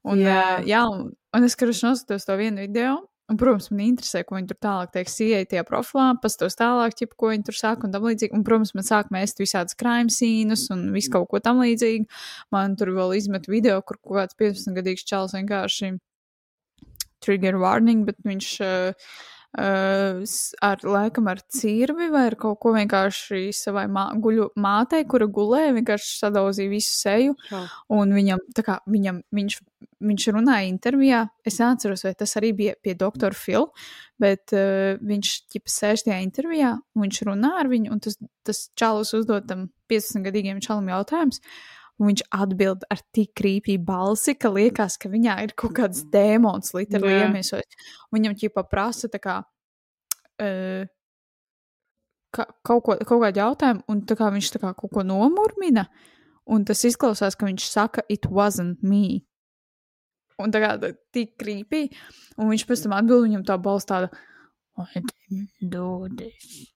Un, Jā. jā. un, un es karošu noskatos to vienu video. Un, protams, man interesē, ko viņi tur tālāk teiks, ieeja tajā profilā, pastos tālāk, ķip, ko viņi tur saka un tam līdzīgi. Un, protams, man sāk mēst visādas crime sīnus un visu kaut ko tam līdzīgu. Man tur vēl izmet video, kur kaut kāds 15 gadīgs čels vienkārši trigger warning, bet viņš uh, uh, ar laikam ar cirvi vai ar kaut ko vienkārši savai mā, guļu mātei, kura gulēja, vienkārši sadauzīja visu seju. Šau. Un viņam, tā kā viņam, viņš, viņš runāja intervijā, es neatceros, vai tas arī bija pie doktora Phil, bet uh, viņš ķipa sēž tajā intervijā, un viņš runā ar viņu, un tas, tas čalis uzdod tam 15 gadīgiem čalam jautājums. Un viņš atbild ar tik krīpīgu balsi, ka liekas, ka viņā ir kaut kāds dēmons, literāli iemiesojis. Viņam ķipa prasa, tā kā, uh, ka, kaut, ko, kaut kādu jautājumu, un tā kā viņš tā kā kaut ko nomurmina, un tas izklausās, ka viņš saka, it wasn't me. Un tā kā tā- tik krīpī, un viņš pēc tam atbild viņam tā balss tāda, I didn't do this.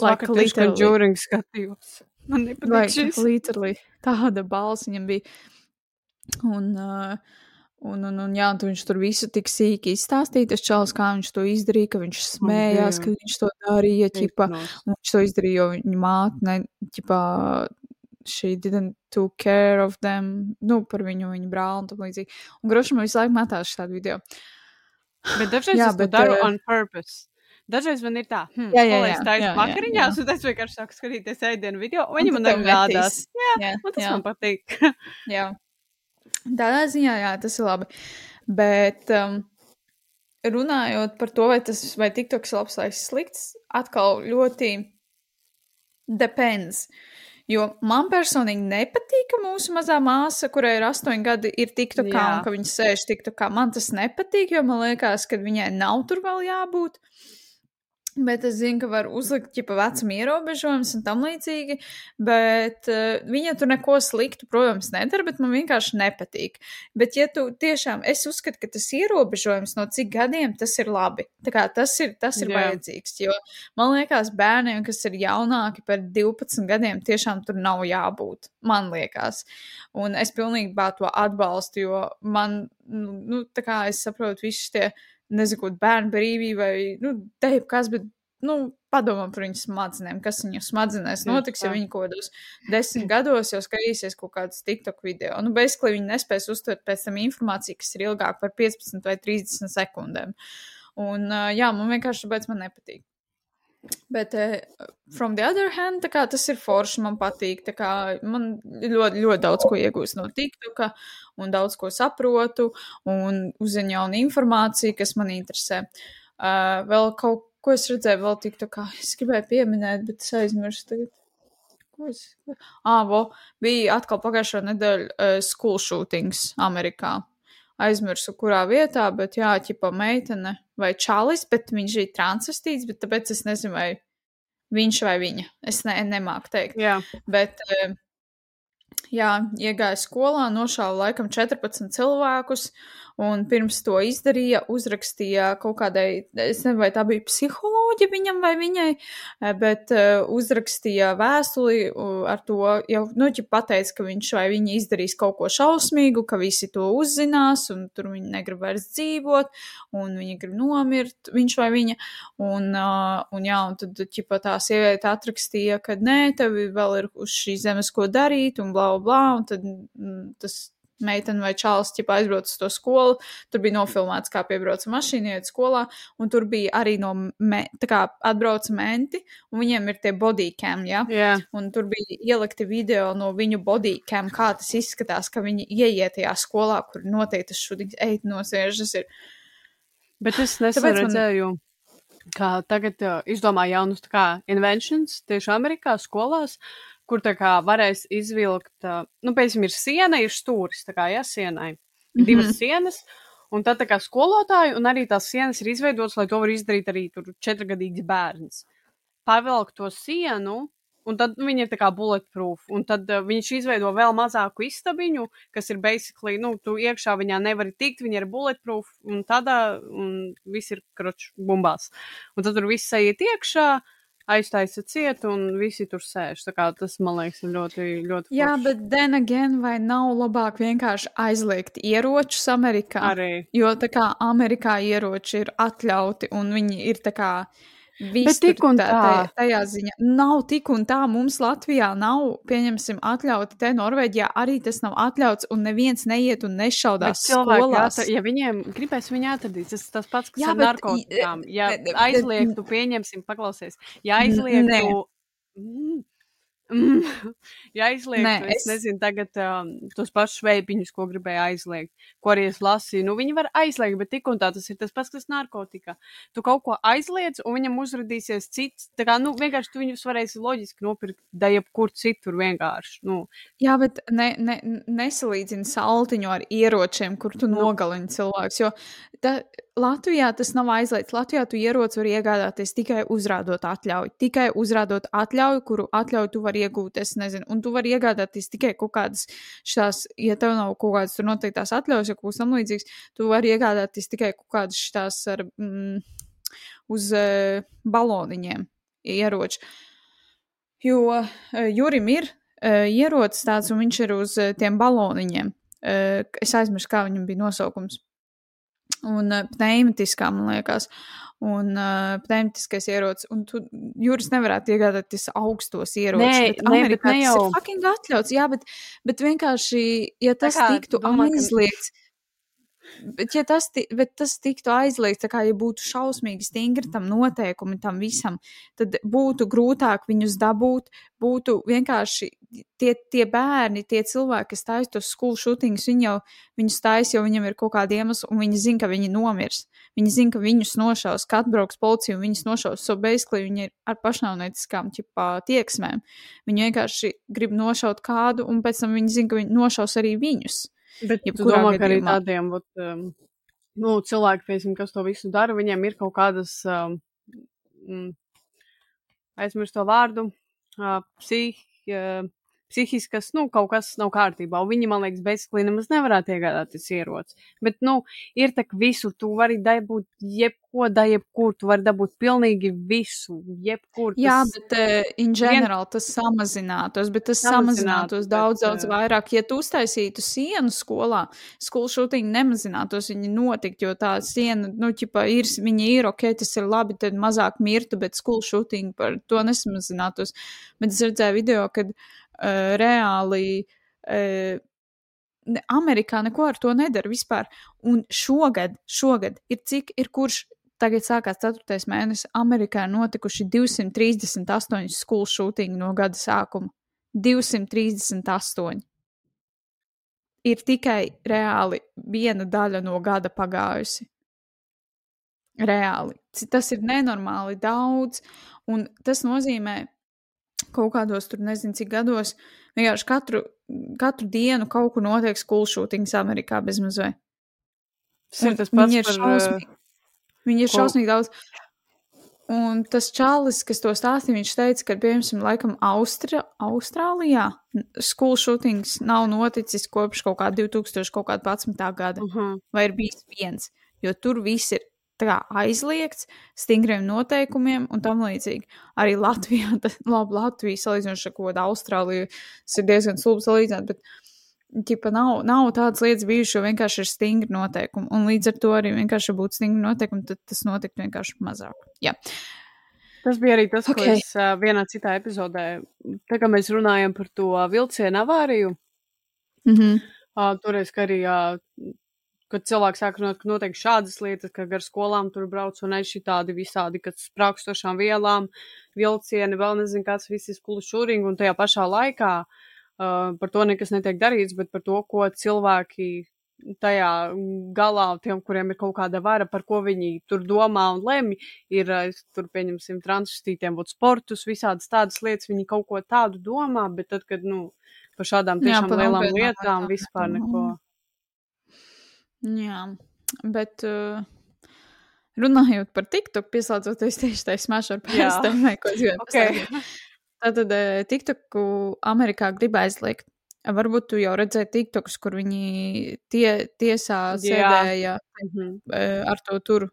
Like, Like, literally. Džūringa skatījos. Man nepatīk šis. literally, tāda balss viņam bija. Un, uh, un, un, un, jā, un tu viņš tur visu tik sīki izstāstīja, tas čels, kā viņš to izdarīja, ka viņš smējās, Dievs. ka viņš to darīja, ķipa, viņš to izdarīja, jo viņa māte, ķipa, she didn't took care of them, nu, par viņu, viņa brāli un tam līdzīgi. Un Grošam visu laiku metās šādu video. Bet dažreiz Jā, es to bet, daru eh, on purpose. Dažreiz man ir tā, hmm, Jā, jā, jā, es taisu vakariņās, un es vienkārši sāku skatīties ēdienu video, un Un viņi tad man arī rādās. Jā, Jā, man tas jā. man patīk. Jā. Tādā ziņā, jā, tas ir labi. Bet um, runājot par to, vai tas vai TikToks ir labs vai slikts, atkal ļoti depends. Jo man personīgi nepatīk, ka mūsu mazā māsa, kurai ir astoņi gadi, ir TikTokā Jā. un ka viņa sēž TikTokā. Man tas nepatīk, jo man liekas, ka viņai nav tur vēl jābūt. Bet es zinu, ka var uzlikt ģipa vecuma ierobežojumus un tam līdzīgi. Bet uh, viņa tur neko sliktu, protams, nedara, bet man vienkārši nepatīk. Bet, ja tu tiešām, es uzskatu, ka tas ierobežojums no cik gadiem tas ir labi. Tā kā tas ir, tas ir Jā. vajadzīgs. Jo man liekas, bērniem, kas ir jaunāki par 12 gadiem, tiešām tur nav jābūt. Man liekas. Un es pilnīgi to atbalstu, jo man, nu, nu tā kā es saprotu, visus tie nezinu, ko bērnu brīvība vai, nu, te jau kas, bet, nu, padomā par viņu smadzenēm, kas viņu smadzenēs notiks, ja viņi kaut kādos desmit gados jau skatīsies kaut kādus TikTok video. Nu, basically viņi nespēs uztvert pēc tam informāciju, kas ir ilgāk par 15 vai 30 sekundēm. Un, jā, man vienkārši tāpēc man nepatīk. Bet, uh, from the other hand, kā tas ir forši, man patīk. kā Man ļoti, ļoti daudz ko iegūst no TikToka, un daudz ko saprotu, un uzzinu jaunu informāciju, kas man interesē. Uh, vēl kaut ko es redzēju, vēl TikTokā. Es gribēju pieminēt, bet es aizmirsu tagad. Ah, vo, bija atkal pagājušā nedēļa uh, school shootings Amerikā. Aizmirsu, kurā vietā, bet jā, ķipa meitene vai čalis, bet viņš bija transvestīts, bet tāpēc es nezinu, vai viņš vai viņa. Es ne, nemāku teikt. Jā, Bet, eh, jā, iegāja skolā, nošāva laikam 14 cilvēkus, un pirms to izdarīja, uzrakstīja kaut kādai, es nezinu, vai tā bija psiholoģija viņam vai viņai, eh, bet eh, uzrakstīja vēstuli ar to, jau, nu, ja pateica, ka viņš vai viņa izdarīs kaut ko šausmīgu, ka visi to uzzinās, un tur viņi negrib vairs dzīvot, un viņi grib nomirt, viņš vai viņa, un, uh, un jā, un tad, ķipa, tā sieviete atrakstīja, ka nē, tev vēl ir uz šīs zemes ko darīt, un bla, bla, un tad tas meitene vai čāls ķipa aizbrauc uz to skolu, tur bija nofilmēts, kā piebrauca mašīna, iet skolā, un tur bija arī no, me, tā kā atbrauca menti, un viņiem ir tie bodycam, jā, jā. un tur bija ielikti video no viņu bodycam, kā tas izskatās, ka viņi ieiet tajā skolā, kur noteikti tas šūdīgs eit nosēžas ir. Bet es nesen man- redzēju, ka tagad uh, izdomā jaunus tā kā inventions tieši Amerikā skolās, kur tā kā varēs izvilkt, uh, nu, piemēram, ir siena, ir stūris, tā kā, jā, sienai. Mhm. Divas sienas, un tad tā kā skolotāji, un arī tās sienas ir izveidotas, lai to var izdarīt arī tur četrgadīgs bērns. Pavelk to sienu, un tad nu, viņi ir tā kā bulletproof, un tad uh, viņš izveido vēl mazāku istabiņu, kas ir basically, nu, tu iekšā viņā nevari tikt, viņa ir bulletproof, un tādā, un viss ir kroč bumbās. Un tad tur viss aiziet iekšā, aiztaisa ciet, un visi tur sēž. Tas, man liekas, ir ļoti, ļoti Jā, forši. bet then again, vai nav labāk vienkārši aizliegt ieročus Amerikā? Arī. Jo tā kā Amerikā ieroči ir atļauti un viņi ir tā kā. Bet tik un tā. Tajā, tajā ziņā nav tik un tā. Mums Latvijā nav, pieņemsim, atļauti. Te Norvēģijā arī tas nav atļauts, un neviens neiet un nešaudās atra, ja viņiem gribēs viņu atradīt, tas tas pats, kas Jā, ar bet, narkotikām. Ja ne- ne- aizliegtu, pieņemsim, paklausies, ja aizliegtu. Mm, mm, ja aizliegtu, Nē, es, es- nezinu, tagad um, tos pašus veipiņus, ko gribēja aizliegt, ko arī es lasīju, nu viņi var aizliegt, bet tik un tā tas ir tas pats, kas narkotika. Tu kaut ko aizliedz, un viņam uzrādīsies cits. Tā kā, nu, vienkārši tu viņus varēsi loģiski nopirkt, da jebkur citur vienkārši. Nu, Jā, bet ne, ne, nesalīdzina saltiņu ar ieročiem, kur tu Nu. nogalini cilvēkus. Jo tā, Latvijā tas nav aizliegts. Latvijā tu ieroci var iegādāties tikai uzrādot atļauju. Tikai uzrādot atļauju, kuru atļauju tu vari iegūt, es nezinu. Un tu vari iegādāties tikai kaut kādas šās, ja tev nav kaut kādas tur noteiktās atļaujas, ja kaut kas tam līdzīgs, tu vari iegādāties tikai kaut kādas šīs ar mm, uz uh, baloniņiem ieroči. Jo uh, Jurim ir uh, ierocis tāds, un viņš ir uz uh, tiem baloniņiem. Uh, es aizmirsu, kā viņam bija nosaukums un uh, pneimatiskā, man liekas, un uh, pneimatiskais ierocis. Un tu, jūras nevarētu iegādāties augstos ieročus. Nē, nē, Amerikā ne tas jau. ir fucking atļauts, jā, bet, bet vienkārši, ja tas tiktu aizliegts. Bet, ja tas, bet tas tiktu aizliegts, kā ja būtu šausmīgi stingri tam noteikumi, tam visam, tad būtu grūtāk viņus dabūt. Būtu vienkārši tie, tie bērni, tie cilvēki, kas taisa tos skolu šūtiņus, viņi jau viņus taisa, jo viņam ir kaut kāda iemesla, un viņi zina, ka viņi nomirs. Viņi zina, ka viņus nošaus, kad atbrauks policija un viņus nošaus. So basically viņi ir ar pašnāvnieciskām tieksmēm. Viņi vienkārši grib nošaut kādu, un pēc tam viņi zina, ka viņi nošaus arī viņus. Bet Jebkurā domā, ka arī gadījumā. tādiem vat, um, nu, cilvēkiem, piemēram, kas to visu dara, viņiem ir kaut kādas, um, mm, aizmirst to vārdu, uh, psih, uh, psihiskas, nu, kaut kas nav kārtībā. Un viņi, man liekas, bezsklī nemaz nevarētu iegādāties ieroci. Bet, nu, ir tak visu, tu vari dabūt jebko, da jebkur, tu vari dabūt pilnīgi visu, jebkur. Jā, tas- bet uh, in general tas samazinātos, bet tas Samazinātos, samazinātos daudz, bet, daudz eh, vairāk. Ja tu uztaisītu sienu skolā, skolu šūtiņi nemazinātos, viņi notikt, jo tā siena, nu, ķipa, ir, viņi ir ok, tas ir labi, tad mazāk mirtu, bet skolu šūtiņi par to nesamazinātos. Bet es redzēju video, kad uh, reāli. Uh, Amerikā neko ar to nedara vispār. Un šogad, šogad ir cik ir kurš tagad sākās 4. mēnesis. Amerikā ir notikuši 238 skolu šūtiņi no gada sākuma. 238. Ir tikai reāli viena daļa no gada pagājusi. Reāli. Tas ir nenormāli daudz, un tas nozīmē, kaut kādos tur nezinu, cik gados, vienkārši katru, katru dienu kaut kur notiek skolu šūtiņas Amerikā bezmazliet. Tas ir tas pats ir par, šausmīgi. Viņi ir ko- šausmīgi daudz. Un tas čalis, kas to stāstīja, viņš teica, ka, piemēram, laikam Austra, Austrālijā skolu šūtiņas nav noticis kopš kaut kā 2011. gada, Uh -huh. vai ir bijis viens, jo tur viss ir kā aizliegts, stingriem noteikumiem un tam līdzīgi. Arī Latvijā, tad, labi, Latvija salīdzinot ar kaut kādu Austrāliju, tas ir diezgan slūpi salīdzināt, bet ķipa, nav, nav tādas lietas bijušas, jo vienkārši ir stingri noteikumi. Un līdz ar to arī vienkārši būtu stingri noteikumi, tad tas notiktu vienkārši mazāk. Jā, Tas bija arī tas, okay. ko es uh, vienā citā epizodē, tā kā mēs runājam par to vilcienu avāriju, mm -hmm. uh, toreiz, ka arī, uh, kad cilvēki sāk runāt, ka notiek šādas lietas, ka gar skolām tur brauc un aiz šitādi visādi, kad sprākstošām vielām, vilcieni, vēl nezinu, kāds viss ir skolu šūringi, un tajā pašā laikā uh, par to nekas netiek darīts, bet par to, ko cilvēki tajā galā, tiem, kuriem ir kaut kāda vara, par ko viņi tur domā un lemj, ir, uh, tur pieņemsim, transvestītiem, vot sportus, visādas tādas lietas, viņi kaut ko tādu domā, bet tad, kad, nu, par šādām Jā, tiešām par lielām lietām vispār jā. neko. Jā, bet uh, runājot par TikTok, pieslēdzoties tieši tai Jā. pēstēm, ko es gribēju Okay. pastāstīt. Tātad uh, TikToku Amerikā grib aizliegt. Varbūt tu jau redzēji TikTokus, kur viņi tie, tiesā sēdēja Mhm. uh, ar to tur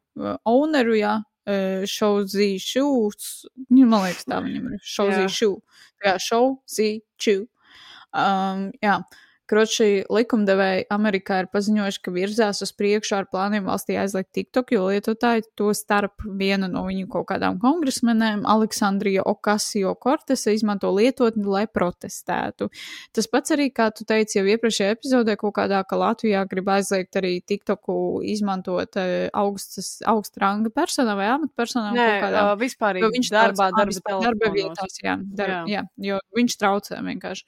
owneru, jā, Shoes. Nu, man liekas, tā viņam ir Showzy Jā. Shoe. Um, jā. Kroči likumdevēji Amerikā ir paziņojuši, ka virzās uz priekšu ar plāniem valstī aizliegt TikTok, jo lietotāji to starp viena no viņu kaut kādām kongresmenēm, Aleksandrija Okasio Kortese, izmanto lietotni, lai protestētu. Tas pats arī, kā tu teici jau iepriekšējā epizodē, kaut kādā, ka Latvijā grib aizliegt arī TikToku izmantot eh, augstas, augsta ranga personām vai amatpersonām Nē, uh, vispār viņš darbā, darba telefonos. vietās, jā, darba, jā. jā, jo viņš traucē vienkārši.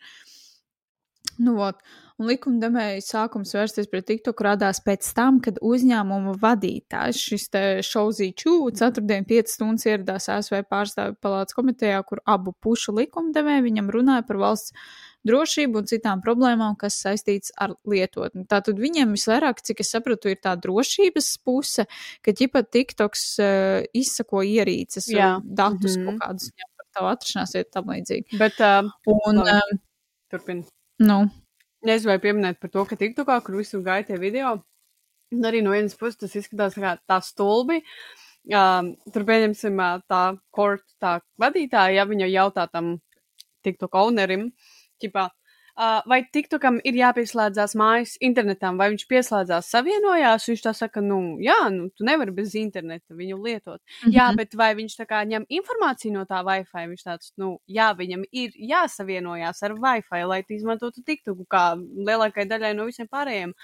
Nu, vot. un likumdevēja sākums vērsties pret TikTok radās pēc tam, kad uzņēmuma vadītājs, šis te Šauzīčū, ceturtdien 5 stundas ieradās ASV pārstāvju palātas komitejā, kur abu pušu likumdevēji viņam runāja par valsts drošību un citām problēmām, kas saistīts ar lietotni. Tātad viņiem visvairāk, cik es sapratu, ir tā drošības puse, ka ķipa TikToks uh, izsako ierīces, Jā. datus mm. -hmm. kaut kādus par tavu atrašanās vietu tam līdzīgi. Bet, uh, Un, um, turpin. Nu, Nezinu, vai pieminēt par to, ka TikTokā, kur visur gāja tie video, un arī no vienas puses tas izskatās tā kā tā stulbi. Um, tur pieņemsim ā, tā korta tā vadītāja, ja viņa jautā tam TikTok ownerim, ķipā, uh, vai TikTokam ir jāpieslēdzās mājas internetam, vai viņš pieslēdzās savienojās, viņš tā saka, nu, jā, nu, tu nevari bez interneta viņu lietot. Jā, mhm. bet vai viņš tā kā ņem informāciju no tā Wi-Fi? Viņš tāds, nu, jā, viņam ir jāsavienojās ar Wi-Fi, lai tu izmantotu TikToku, kā lielākai daļai no visiem pārējiem.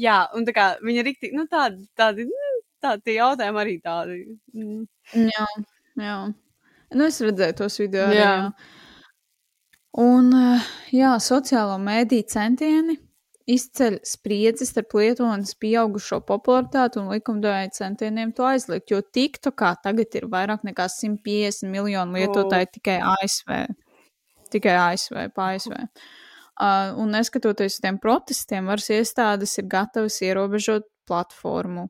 Jā, un tā kā viņa rikti, nu, tādi, tādi, mm, tādi jautājumi arī tādi. Mm. Jā, jā. Nu, es redzēju tos video. Jā. jā. Un, eh, jā, sociālo mēdīju centieni izceļ spriedzi starp lietošanas pieaugušo popularitāti un likumdevēja centieniem to aizliegt, jo TikTokā tagad ir vairāk nekā 150 miljonu lietotāju tikai ASV. Tikai ASV, pa ASV. Uh, un neskatoties uz tiem protestiem, varas iestādes ir gatavas ierobežot platformu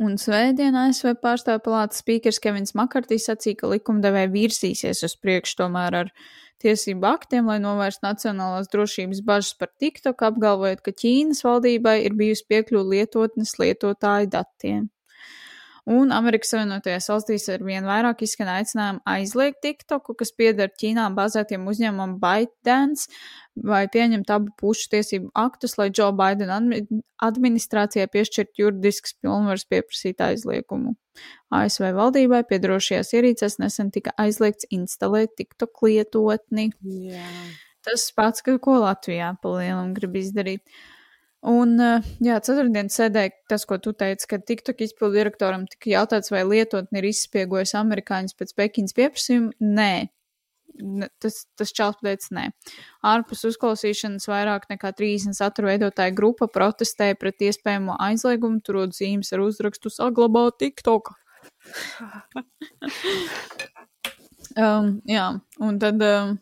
Un svētdien ASV pārstāvju palātas spīkers Kevins Makartīs sacīja, ka likumdevēja virzīsies uz priekšu tomēr ar tiesību aktiem, lai novērstu nacionālās drošības bažas par TikTok, apgalvojot, ka Ķīnas valdībai ir bijusi piekļuva lietotnes lietotāju datiem. Un Amerikas Savienotajās valstīs ar vien vairāk izskan aicinājumu aizliegt TikToku, kas pieder Ķīnā bāzētiem uzņēmumam ByteDance, vai pieņemt abu pušu tiesību aktus, lai Joe Biden admi administrācijai piešķirt juridisks pilnvars pieprasīt aizliegumu. ASV valdībai piedarošajās ierīcēs nesen tika aizliegts instalēt TikTok lietotni. Jā. Tas pats, ko Latvijā palielam grib izdarīt. Un, eh, jā, ceturtdien sēdēja tas, ko tu teici, ka TikTok izpildu direktoram tika jautāts, vai lietotni ir izspiegojis amerikāņus pēc Pekinas pieprasījuma. Nē, tas, tas čels pateica nē. Ārpus uzklausīšanas vairāk nekā 30 satura veidotāja grupa protestēja pret iespējamo aizliegumu, turot zīmes ar uzrakstu saglabāt TikTok. um, jā, un tad um,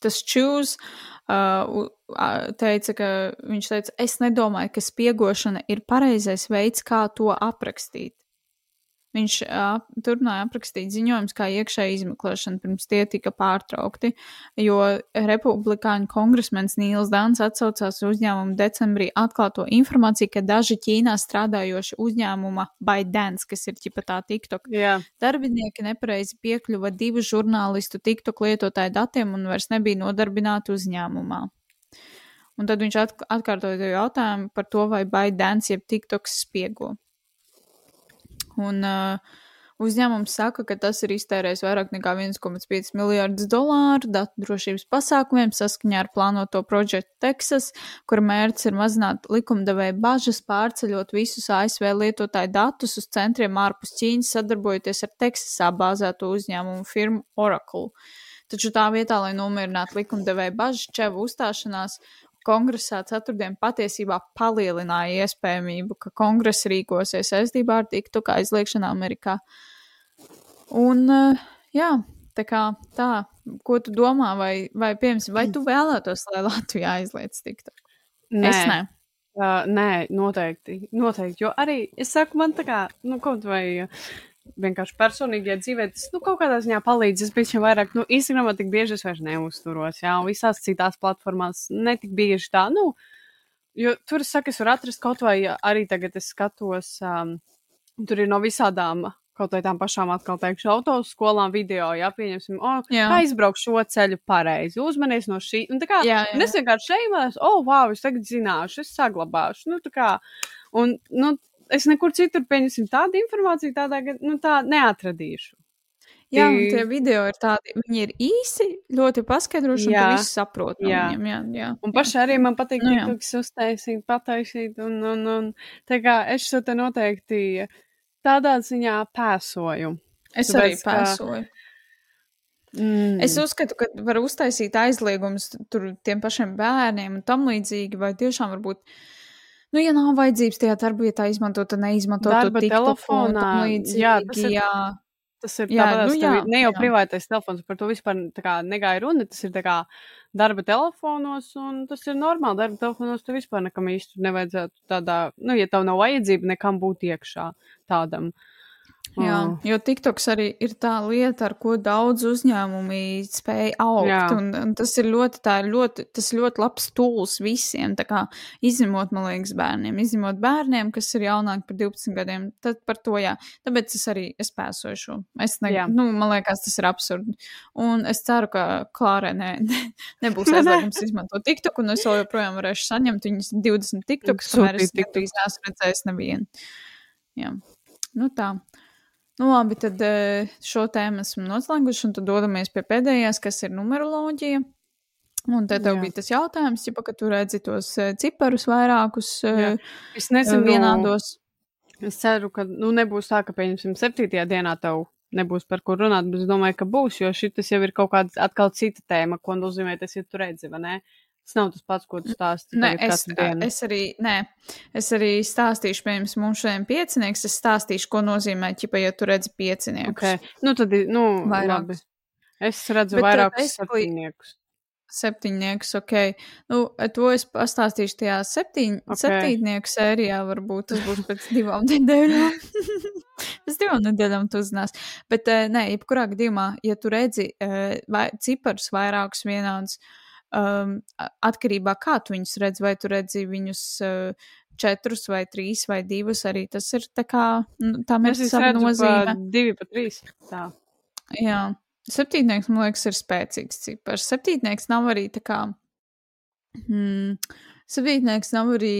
tas čūs uh, teica, ka viņš teica, es nedomāju, ka spiegošana ir pareizais veids, kā to aprakstīt. Viņš uh, turpināja aprakstīt ziņojumus kā iekšēja izmeklēšana, pirms tie tika pārtraukti, jo republikāņu kongresmenis Nīls Dāns atsaucās uz uzņēmumu decembrī atklāto informāciju, ka daži Ķīnā strādājoši uzņēmuma ByteDance, kas ir ķipa tā TikTok, Jā. Darbinieki nepareizi piekļuva divu žurnālistu TikTok lietotāju datiem un vairs nebija nodarbināti uzņēmumā. Un tad viņš atk atkārtoja to jautājumu par to, vai ByteDance jeb TikToks spiego. Un uh, uzņēmums saka, ka tas ir iztērējis vairāk nekā 1,5 miljardus dolāru datu drošības pasākumiem saskaņā ar plānoto projektu Texas, kura mērķis ir mazināt likumdevēja bažas pārceļot visus ASV lietotāju datus uz centriem ārpus Ķīnas, sadarbojoties ar Teksasā bāzēto uzņēmumu firmu Oracle. Taču tā vietā, lai nomierinātu likumdevēja bažas, Čeva uzstāšanās kongresā ceturtdien patiesībā palielināja iespējamību, ka kongress rīkosies saistībā ar TikTok aizliekšanu Amerikā. Un, eh, jā, tā kā tā, ko tu domā, vai, vai, piemēram, vai tu vēlētos, lai Latvija aizliedz TikTok? Nē. Es ne. Uh, nē, noteikti, noteikti. Jo arī es saku, man tā kā, nu, kaut vai uh, vienkārši personīgajā dzīvē, tas nu, kaut kādā ziņā palīdz. Es biju vairāk, nu, Instagramā tik bieži es vairs neuzturos, jā, un visās citās platformās netik bieži tā, nu, jo tur es saku, es varu atrast kaut vai arī tagad es skatos, um, tur ir no visādām. Kaut vai tām pašām atkal teikšu, autoskolām video, jā, pieņemsim, o, Jā. kā izbraukt šo ceļu pareizi, uzmanies no šī. Un tā kā Jā, jā. Un es vienkārši šeimās, oh, wow, es tagad zināšu, es saglabāšu. Nu, tā kā, un, nu, es nekur citur pieņemsim tādu informāciju, tādā, nu, tā neatradīšu. Jā, tie video ir tādi, viņi ir īsi, ļoti paskaidroši, un tu visu saproti no Jā. viņiem. Jā, jā. Un pašai arī man patīk, ka tu uztaisīt, pataisīt, un, un, un tā kā es šo te noteikti tādā ziņā pēsoju. Es Tāpēc, arī ka- pēsoju. Mm. Es uzskatu, ka var uztaisīt aizliegumus tur tiem pašiem bērniem un tam līdzīgi, vai tiešām varbūt, nu, ja nav vajadzības tajā darba vietā izmantot, tad neizmantot Darba to tam līdzīgi. jā, tas ir- jā. Tas ir Jā, tāpat, nu jā, ne jau jā. privātais telefons, par to vispār kā negāja runa. Tas ir kā darba telefonos, un tas ir normāli. Darba telefonos tu vispār nekam īsti nevajadzētu tādā, nu, ja tev nav vajadzība nekam būt iekšā tādam. Jā, Mm. jo TikToks arī ir tā lieta, ar ko daudz uzņēmumi spēj augt. Un, un tas ir ļoti, tā ir ļoti, tas ļoti labs tools visiem. Tā kā izņemot, man liekas, bērniem, izņemot bērniem, kas ir jaunāki par 12 gadiem. Tad par to jā. Tāpēc es arī es pēsoju šo. Es ne, Jā. nu, man liekas, tas ir absurdi. Un es ceru, ka Klārai ne, ne, nebūs aizliegums izmantot TikTok, un es vēl joprojām varēšu saņemt viņas 20 TikToks, kamēr es Sūtīt gandrīz neesmu redzējis nevienu. Jā. Nu tā. Nu, labi, tad eh, šo tēmu esam noslēguši, un tad dodamies pie pēdējās, kas ir numeroloģija. Un tad tev Jā. bija tas jautājums, ja, ka tu redzi tos eh, ciparus vairākus Jā. eh, Es nezinu, vienādos. Es ceru, ka nu, nebūs tā, ka, pieņemsim, septītajā dienā tev nebūs par ko runāt, bet es domāju, ka būs, jo šis jau ir kaut kāda atkal cita tēma, ko nozīmē tas, ja tu redzi, vai ne? Tas nav tas pats, ko tu stāsti. Nē, es, es arī, nē, es arī stāstīšu, piemēram, mums šodien piecinieks, es stāstīšu, ko nozīmē, ķipa, ja tu redzi pieciniekus. Okay. Nu, tad, nu, Vairākus. labi. Es redzu Bet, eh, vairākus basically- septiņniekus. Septiņnieks, ok. Nu, to es pastāstīšu tajā septiņ, Ok. okay. septītnieku sērijā. Varbūt tas būs pēc divām nedēļām. pēc divām nedēļām tu uzzinās. Bet, uh, nē, jebkurā gadījumā, ja tu redzi uh, vai, ciparus vairākus vienādus, um, atkarībā kā tu viņus redzi, vai tu redzi viņus uh, četrus vai trīs vai divus, arī tas ir tā kā, nu, tam ir sava nozīme. pa divi, pa trīs. Tā. Jā, septītnieks, man liekas, ir spēcīgs cipars. Septītnieks nav arī tā kā. Hmm, septītnieks nav arī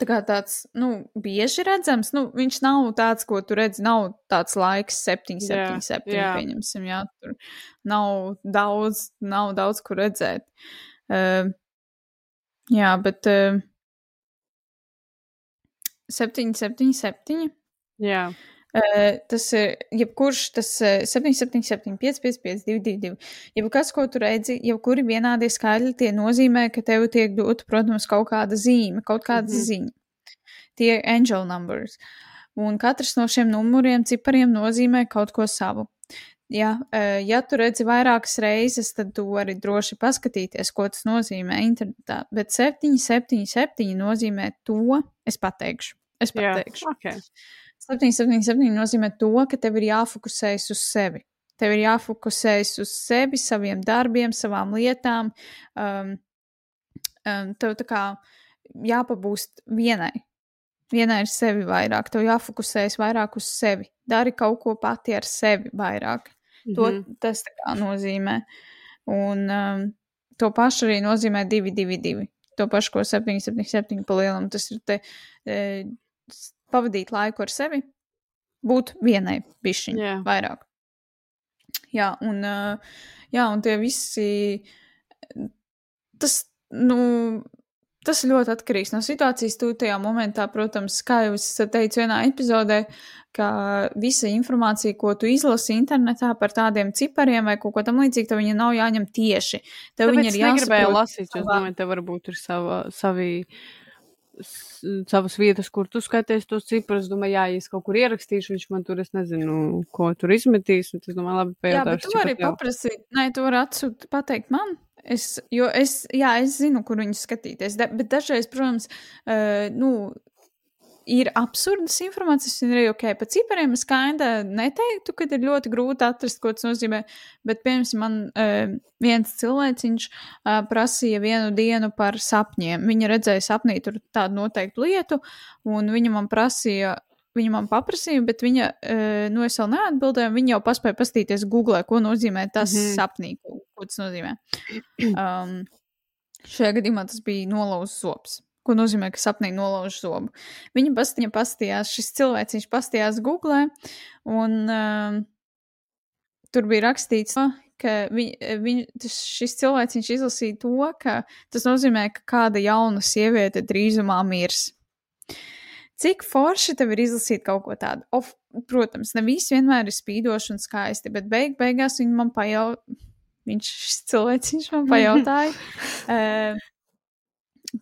tā kā tāds, nu, bieži redzams. Nu, viņš nav tāds, ko tu redzi, nav tāds laiks, 7, 7, 7, jā. pieņemsim, jā. Tur nav daudz, nav daudz, kur redzēt. Uh, jā, bet uh, 7, 7, 7. Jā. Uh, tas ir jebkurš, tas uh, 7, 7, 7, 5, 5, 5, 2, 2, 2. Jebkas, ko tu redzi, jebkuri vienādie skaitļi, tie nozīmē, ka tev tiek dota, protams, kaut kāda zīme, kaut kāda mm. -hmm. ziņa. Tie ir angel numbers. Un katrs no šiem numuriem, cipariem nozīmē kaut ko savu. Ja, uh, ja tu redzi vairākas reizes, tad tu vari droši paskatīties, ko tas nozīmē internetā. Bet 7, 7, 7 nozīmē to, es pateikšu. Es pateikšu. Okay. 777 nozīmē to, ka tev ir jāfokusējas uz sevi. Tev ir jāfokusējas uz sevi, saviem darbiem, savām lietām. Um, um, tev tā kā jāpabūst vienai. Vienai ir sevi vairāk. Tev jāfokusējas vairāk uz sevi. Dari kaut ko pati ar sevi vairāk. To Mhm. tas nozīmē. Un um, to pašu arī nozīmē 222. To pašu, ko 777 pa lielam. Tas ir te, e, pavadīt laiku ar sevi, būt vienai bišķiņai Jā. vairāk. Jā, un, jā, un tie visi. Tas, nu, tas ļoti atkarīgs no situācijas. Tu tajā momentā, protams, kā jau es teicu vienā epizodē, ka visa informācija, ko tu izlasi internetā par tādiem cipariem vai kaut ko tam līdzīgu, tev viņa nav jāņem tieši. Tev Tāpēc viņa es ir jāsaprot lasīt, jo es domāju, te varbūt ir sava, savi, savas vietas, kur tu skaties tos ciprus. Domāju, jā, es kaut kur ierakstīšu, viņš man tur, es nezinu, ko tur izmetīs. un Es domāju, labi, Jā, bet tu vari paprasīt, nē, tu vari atsūt, pateikt man. Es, jo es, jā, es zinu, kur viņus skatīties, da, bet dažreiz, protams, uh, nu, ir absurdas informācijas, un arī ok, pa cipariem es kainda neteiktu, ka ir ļoti grūti atrast, ko tas nozīmē, bet, piemēram, man uh, viens cilvēciņš uh, prasīja vienu dienu par sapņiem. Viņa redzēja sapnī tur tādu noteiktu lietu, un viņa man prasīja, viņa man paprasīja, bet viņa, uh, nu, es vēl neatbildēju, viņa jau paspēja pastīties Google, ko nozīmē tas mm. -hmm. sapnī, ko, ko tas nozīmē. Um, šajā gadījumā tas bija nolauzts zops. Ko nozīmē, ka sapnī nolauž zobu? Viņa pastiņa pastījās, šis cilvēks, viņš pastījās Google, un um, tur bija rakstīts, ka viņ, viņ, šis cilvēks izlasīja to, ka tas nozīmē, ka kāda jauna sieviete drīzumā mirs. Cik forši tev ir izlasīt kaut ko tādu? Of, protams, ne visi vienmēr ir spīdoši un skaisti, bet beig beigās viņi man pajautāja, viņš šis cilvēks viņš man pajautāja. uh,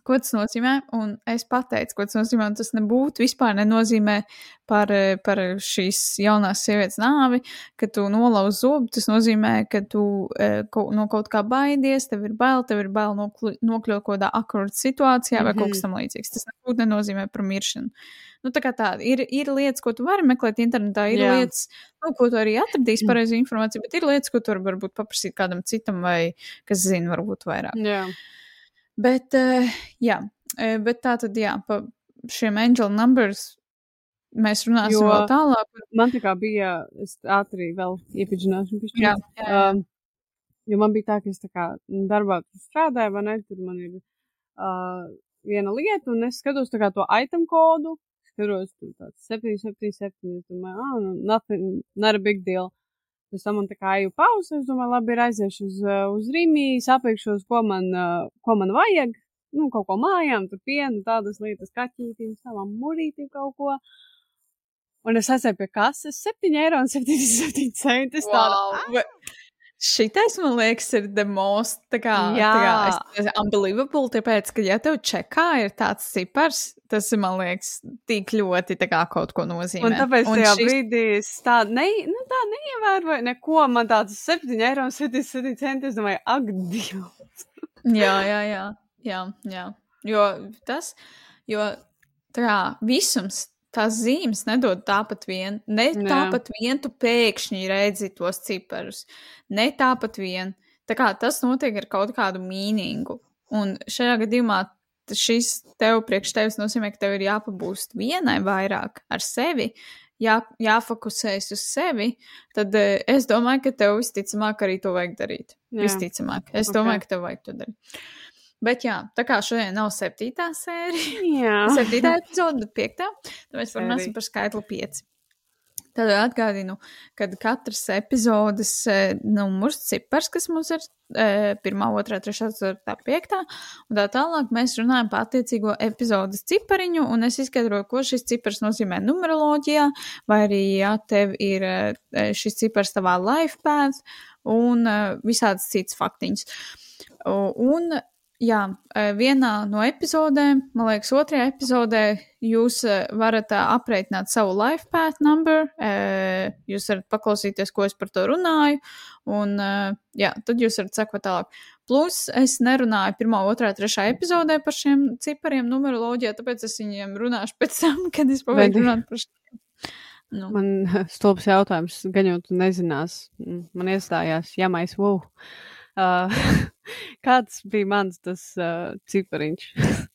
ko tas nozīmē, un es pateicu, ko tas nozīmē, tas nebūtu vispār nenozīmē par, eh, par šīs jaunās sievietes nāvi, ka tu nolauz zobu, tas nozīmē, ka tu eh, no kaut kā baidies, tev ir bail, tev ir bail nokļūt kaut kādā akurāta situācijā vai mm -hmm. kaut kas tam līdzīgs. Tas nebūtu nenozīmē par miršanu. Nu, tā kā tāda ir, ir lietas, ko tu vari meklēt internetā, ir Jā. lietas, nu, ko tu arī atradīsi pareizi informāciju, bet ir lietas, ko tu vari varbūt paprasīt kādam citam vai kas zina varbūt vairāk. Jā. Bet, uh, jā, uh, bet tā tad, jā, pa šiem angel numbers mēs runāsim jo vēl tālāk. Man tā kā bija, es ātri vēl iepaģināšu. Jā, jā, jā. Um, jo man bija tā, ka es tā kā darbā strādāju, vai ne, tur man ir uh, viena lieta, un es skatos tā kā to item kodu, skatos tur tāds 777, es domāju, ah, nu, nothing, not a big deal. Pēc tam man tā kā eju pauze, es domāju, labi, ir aiziešu uz, uh, uz Rīmī, sapirkšos, ko man, uh, ko man vajag, nu, kaut ko mājām, tur pienu, tādas lietas, kaķītīm, savām murītīm kaut ko. Un es aizēju pie kases 7,77 eiro. Es wow. Šitais, man liekas, ir the most, tā kā, Jā. tā kā, es, unbelievable, tāpēc, ka, ja tev čekā ir tāds cipars, tas, man liekas, tik ļoti, tā kā, kaut ko nozīmē. Un tāpēc un tajā šis... brīdī es tā, ne, nu, tā neievēroju neko, man tāds 7 eiro un 77 centi, es domāju, ak, Dievs. jā, jā, jā, jā, jā, jo tas, jo, tā kā, visums tās zīmes nedod tāpat vien. Ne Jā. tāpat vien tu pēkšņi redzi tos ciparus. Ne tāpat vien. Tā kā tas notiek ar kaut kādu mīningu. Un šajā gadījumā šis tev priekš tevis nozīmē, ka tev ir jāpabūst vienai vairāk ar sevi, jā, jāfokusējas uz sevi, tad uh, es domāju, ka tev visticamāk arī to vajag darīt. Jā. Visticamāk. Es okay. domāju, ka tev vajag to darīt. Bet jā, tā kā šodien nav septītā sērija, jā. septītā epizode, bet piektā, tad mēs runāsim par skaitli pieci. Tad atgādinu, ka katras epizodes e, numurs, cipars, kas mums ir e, pirmā, otrā, trešā, ceturtā, piektā, un tā tālāk mēs runājam par attiecīgo epizodes cipariņu, un es izskaidroju, ko šis cipars nozīmē numeroloģijā, vai arī, ja tev ir e, šis cipars tavā lifepad, un e, visādas citas faktiņas. Un Jā, vienā no epizodēm, man liekas, otrajā epizodē jūs varat aprēķināt savu life path number, jūs varat paklausīties, ko es par to runāju, un jā, tad jūs varat sekot tālāk. Plus, es nerunāju pirmā, otrā, trešā epizodē par šiem cipariem numeroloģijā, tāpēc es viņiem runāšu pēc tam, kad es pabeigšu runāt par šiem. Nu. Man stulbs jautājums, gan jau tu nezinās, man iestājās jāmais, wow. Uh, kāds bija mans tas uh, cipariņš?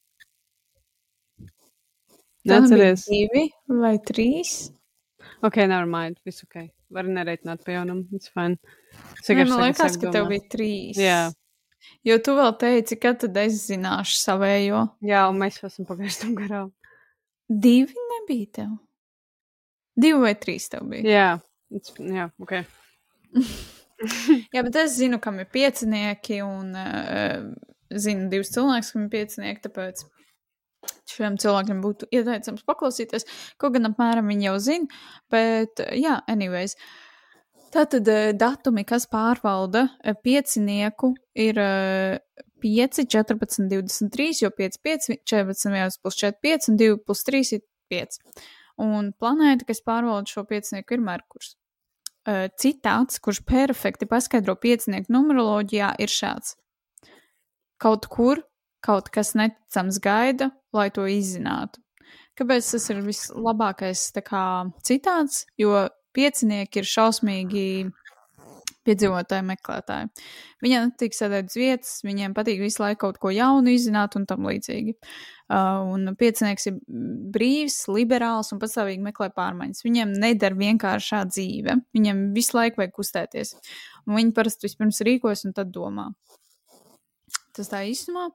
Neatceries? Divi vai trīs? Ok, never mind. Viss ok. Var nereitināt pie jaunam. It's fine. Nē, man liekas, ka tev bija trīs. Jā. Jo tu vēl teici, ka tad es zināšu savējo. Jā, un mēs esam pagājuši tam garām. Divi nebija tev. Divi vai trīs tev bija? Jā, it's, jā, ok. Jā, bet es zinu, kam ir piecinieki, un uh, zinu divus cilvēkus, kam ir piecinieki, tāpēc šiem cilvēkiem būtu ieteicams paklausīties. Kaut gan apmēram viņi jau zina, bet jā, anyways. Tātad datumi, kas pārvalda piecinieku, ir 5, 14, 23, jo 5, 5, 14, 1 plus 4, 5 un 2 plus 3 ir 5. Un planēta, kas pārvalda šo piecinieku, ir Merkurs uh, citāts, kurš perfekti paskaidro piecinieku numeroloģijā, ir šāds. Kaut kur kaut kas neticams gaida, lai to izzinātu. Kāpēc tas ir vislabākais kā, citāts? Jo piecinieki ir šausmīgi piedzīvotāji meklētāji. Viņiem nepatīk sēdēt uz vietas, viņiem patīk visu laiku kaut ko jaunu izzināt un tam līdzīgi. Uh, un piecinieks ir brīvs, liberāls un pastāvīgi meklē pārmaiņas. Viņiem nedara vienkāršā dzīve. Viņiem visu laiku vajag kustēties. Un viņi parasti vispirms rīkojas un tad domā. Tas tā īstenībā.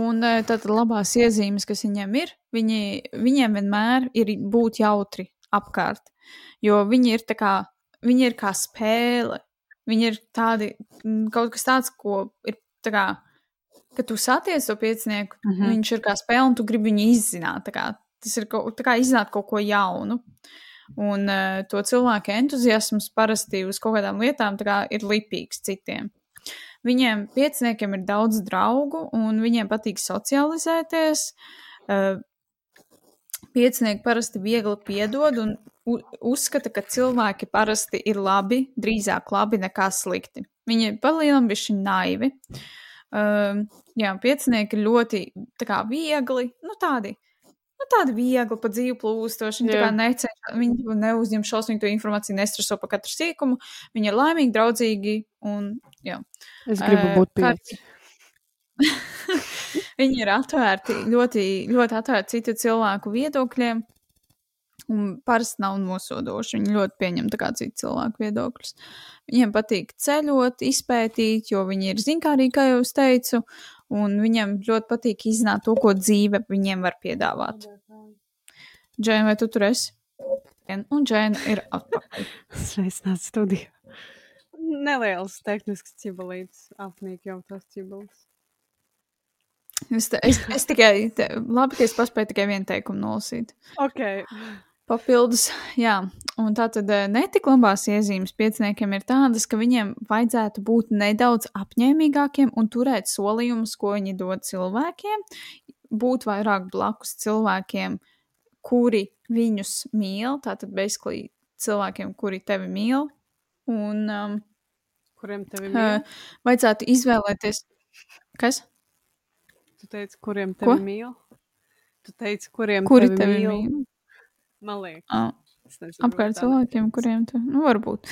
Un tad labās iezīmes, kas viņiem ir, viņi, viņiem vienmēr ir būt jautri apkārt. Jo viņi ir kā, viņi ir kā spēle. Viņi ir tādi, kaut kas tāds, ko ir tā kā, kad tu saties to piecinieku, mm -hmm. viņš ir kā spēle un tu gribi viņu izzināt. Kā, tas ir kaut, tā kā izzināt kaut ko jaunu. Un uh, to cilvēku entuziasms parasti uz kaut kādām lietām kā, ir lipīgs citiem. Viņiem pieciniekiem ir daudz draugu, un viņiem patīk socializēties. Uh, piecinieki parasti viegli piedod un uzskata, ka cilvēki parasti ir labi, drīzāk labi nekā slikti. Viņi palielam bišķi naivi. Um, jā, piecinieki ir ļoti tā kā viegli, nu tādi, nu tādi viegli pa jā. tā kā necenšas, viņi neuzņem šausmīgu informāciju, nestreso pa katru sīkumu. Viņi ir laimīgi, draudzīgi un, jā. Es gribu uh, būt pieci. viņi ir atvērti, ļoti, ļoti atvērti citu cilvēku viedokļiem. Un parasti nav nosodoši. Viņi ļoti pieņem citu cilvēku viedokļus. Viņiem patīk ceļot, izpētīt, jo viņi ir zinkārīgi, kā jau es teicu, un viņiem ļoti patīk izzināt to, ko dzīve viņiem var piedāvāt. Džēna, vai tu tur esi? Un Džēna ir atpakaļ. Sveicināts studijā. Neliels tehnisks cibalīts, apnīk jau tās cibalīts. Es, te, es, es tikai, te, labi, ka es paspēju tikai vienu teikumu nolasīt. Ok. Papildus, jā, un tā tad eh, netik labās iezīmes pieciniekiem ir tādas, ka viņiem vajadzētu būt nedaudz apņēmīgākiem un turēt solījumus, ko viņi dod cilvēkiem, būt vairāk blakus cilvēkiem, kuri viņus mīl, tātad basically cilvēkiem, kuri tevi mīl, un um, kuriem tevi mīl? Uh, vajadzētu izvēlēties, kas? Tu teici, kuriem tevi ko? mīl? Tu teici, kuriem kuri tevi, tevi mīl? mīl? Man liekas. Apkārt cilvēkiem, kuriem tu, nu, varbūt.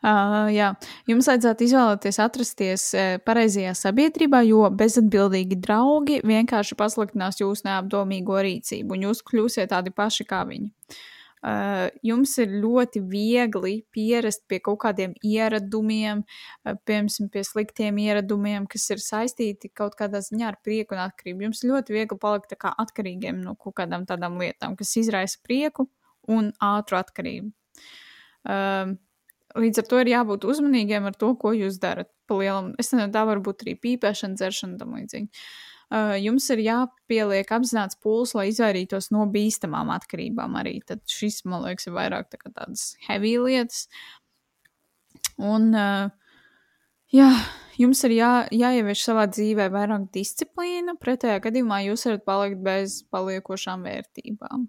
Uh, jā, jums vajadzētu izvēlēties atrasties uh, pareizajā sabiedrībā, jo bezatbildīgi draugi vienkārši pasliktinās jūsu neapdomīgo rīcību, un jūs kļūsiet tādi paši kā viņi. Uh, jums ir ļoti viegli pierast pie kaut kādiem ieradumiem, uh, piemēram, pie sliktiem ieradumiem, kas ir saistīti kaut kādā ziņā ar prieku un atkarību. Jums ļoti viegli palikt atkarīgiem no kaut kādām tādām lietām, kas izraisa prieku un ātru atkarību. Um, līdz ar to ir jābūt uzmanīgiem ar to, ko jūs darat. Palielam, es nezinu, tā var būt arī pīpēšana, dzeršana tam līdzīgi. Uh, jums ir jāpieliek apzināts pūles, lai izvairītos no bīstamām atkarībām arī. Tad šis, man liekas, ir vairāk tā tādas heavy lietas. Un, uh, jā, jums ir jā, jāievieš savā dzīvē vairāk disciplīna, pretējā gadījumā jūs varat palikt bez paliekošām vērtībām.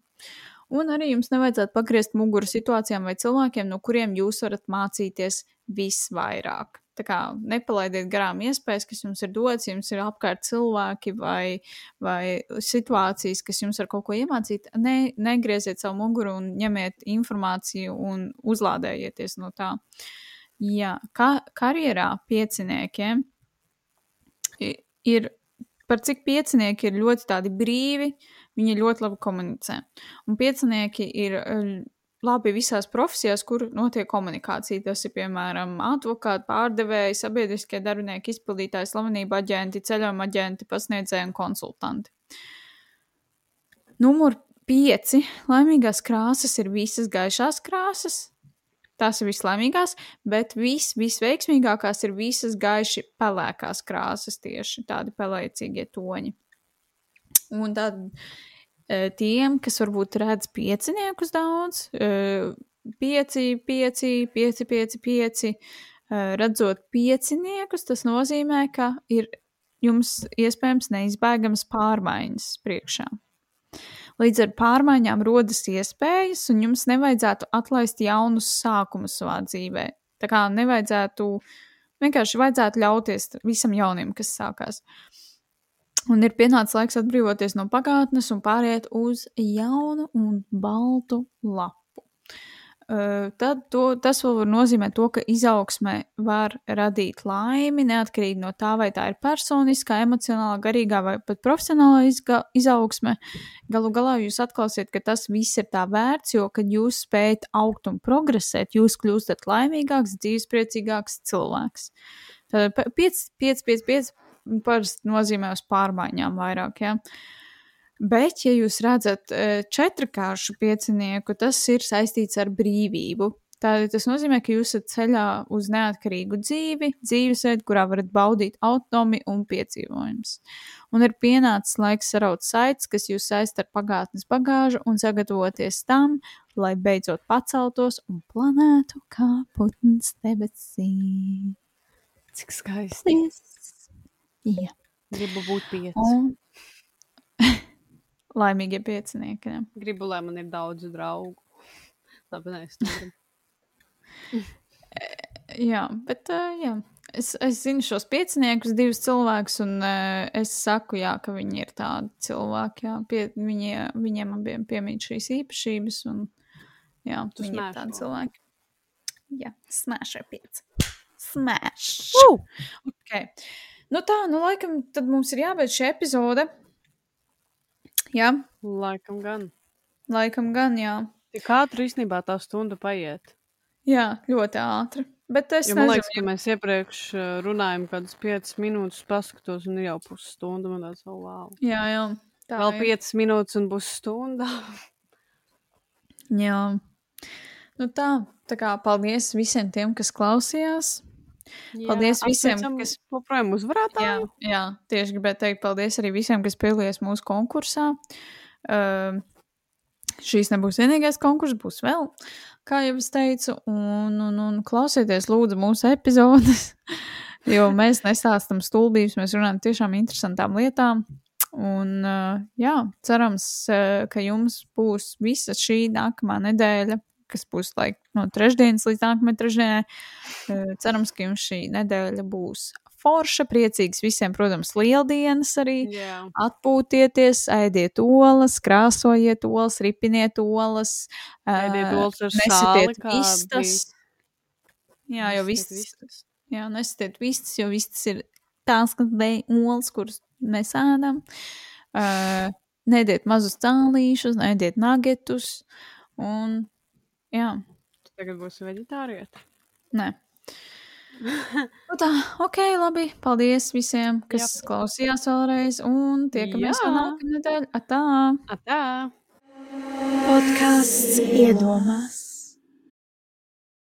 Un arī jums nevajadzētu pagriezt muguru situācijām vai cilvēkiem, no kuriem jūs varat mācīties visvairāk. Kā nepalaidiet garām iespējas, kas jums ir dotas, jums ir apkārt cilvēki vai, vai situācijas, kas jums var kaut ko iemācīt. Ne, negrieziet savu muguru un ņemiet informāciju un uzlādējieties no tā. Jā, kā karjerā pieciniekiem ir, par cik piecinieki ir ļoti brīvi, Viņi ļoti labi komunicē. Un piecinieki ir labi visās profesijās, kur notiek komunikācija. Tas ir piemēram advokāti, pārdevēji, sabiedriskie darbinieki, izpildītāji, slavenība aģenti, ceļojuma aģenti, pasniedzēji un konsultanti. Numur pieci laimīgās krāsas ir visas gaišās krāsas. Tās ir vislaimīgākās, bet vis, visveiksmīgākās ir visas gaiši pelēkās krāsas, tieši tādi pelēcīgie toņi. Un tad tiem, kas varbūt redz pieciniekus daudz, pieci, pieci, pieci, pieci, pieci, redzot pieciniekus, tas nozīmē, ka ir jums iespējams neizbēgamas pārmaiņas priekšā. Līdz ar pārmaiņām rodas iespējas, un jums nevajadzētu atlaist jaunus sākumus savā dzīvē. Tā kā nevajadzētu, vienkārši vajadzētu ļauties visam jaunim, kas sākās. Uh, Un ir pienācis laiks atbrīvoties no pagātnes un pāriet uz jaunu un baltu lapu. Uh, tad to, tas vēl var nozīmēt to, ka izaugsme var radīt laimi, neatkarīgi no tā, vai tā ir personiskā, emocionālā, garīgā vai pat profesionālā izga, izaugsme. Galu galā jūs atklāsiet, ka tas viss ir tā vērts, jo, kad jūs spējat augt un progresēt, jūs kļūstat laimīgāks, dzīvespriecīgāks cilvēks. Tad 5, 5, 5, 5 parasti nozīmē uz pārmaiņām vairāk. Ja? Bet, ja jūs redzat e, četrkāršu piecinieku, tas ir saistīts ar brīvību. Tātad tas nozīmē, ka jūs esat ceļā uz neatkarīgu dzīvi, dzīvesveidu, kurā varat baudīt autonomiju un piedzīvojumus. Un ir pienācis laiks saraut saites, kas jūs saist ar pagātnes bagāžu un sagatavoties tam, lai beidzot paceltos un planētu kā putns debesī. Cik skaisti. Paldies! Jā. Gribu būt pieci. Un laimīgie piecinieki. Ne? Gribu, lai man ir daudz draugu. Labi, nē, es negribu. Jā, bet uh, jā. Es, es zinu šos pieciniekus, divus cilvēkus, un uh, es saku, jā, ka viņi ir tādi cilvēki. Jā, pie, viņi, viņiem abiem piemīt šīs īpašības, un jā, Tu viņi ir tādi cilvēki. Jā, smash ar pieci. Smash! Uh! Okay. Nu tā, nu laikam tad mums ir jābeidz šī epizode. Jā, Laikam gan. laikam gan, jā. Tik ātri īstenībā tā stunda paiet. Jā, ļoti ātri. Bet es Jo nezinu, liekas, ka mēs iepriekš uh, runājām kādas 5 minūtes, paskatos, un ir jau pusstunda. Man tāds, oh, wow. jā, jā. Tā Vēl ir. 5 minūtes, un būs stunda. Jā. Nu tā, tā kā paldies visiem tiem, kas klausījās. Paldies visiem, apsveicam kas- joprojām uzvarētāju. Jā, jā, tieši gribēju teikt paldies arī visiem, kas piedalījās mūsu konkursā. Uh, šīs nebūs vienīgais konkurss, būs vēl, kā jau es teicu, un, un, un klausieties lūdzu mūsu epizodes, jo mēs nestāstam stulbības, mēs runājam tiešām interesantām lietām. Un, uh, jā, cerams, uh, ka jums būs visa šī nākamā nedēļa, kas būs laik, no trešdienas līdz nākamajai trešdienai. Cerams, ka jums šī nedēļa būs forša, priecīgs visiem, protams, lieldienas arī. Jā. Atpūtieties, ēdiet olas, krāsojiet olas, ripiniet olas, Ēdiet olas ar sāli, nesitiet kā vistas. Jā, jo Nesiet vistas, jā, nesitiet vistas, jo vistas ir tās, kas dēļ olas, kuras mēs ēdam. Uh, nediet mazus cālīšus, nediet nagetus, un, jā, Tagad būs veģetārieta. nē. Nu tā, ok, labi. Paldies visiem, kas Jā. klausījās vēlreiz, un tiekamies Jā. vēl nākamnedēļ. Atā! Atā! Podkāsts iedomās.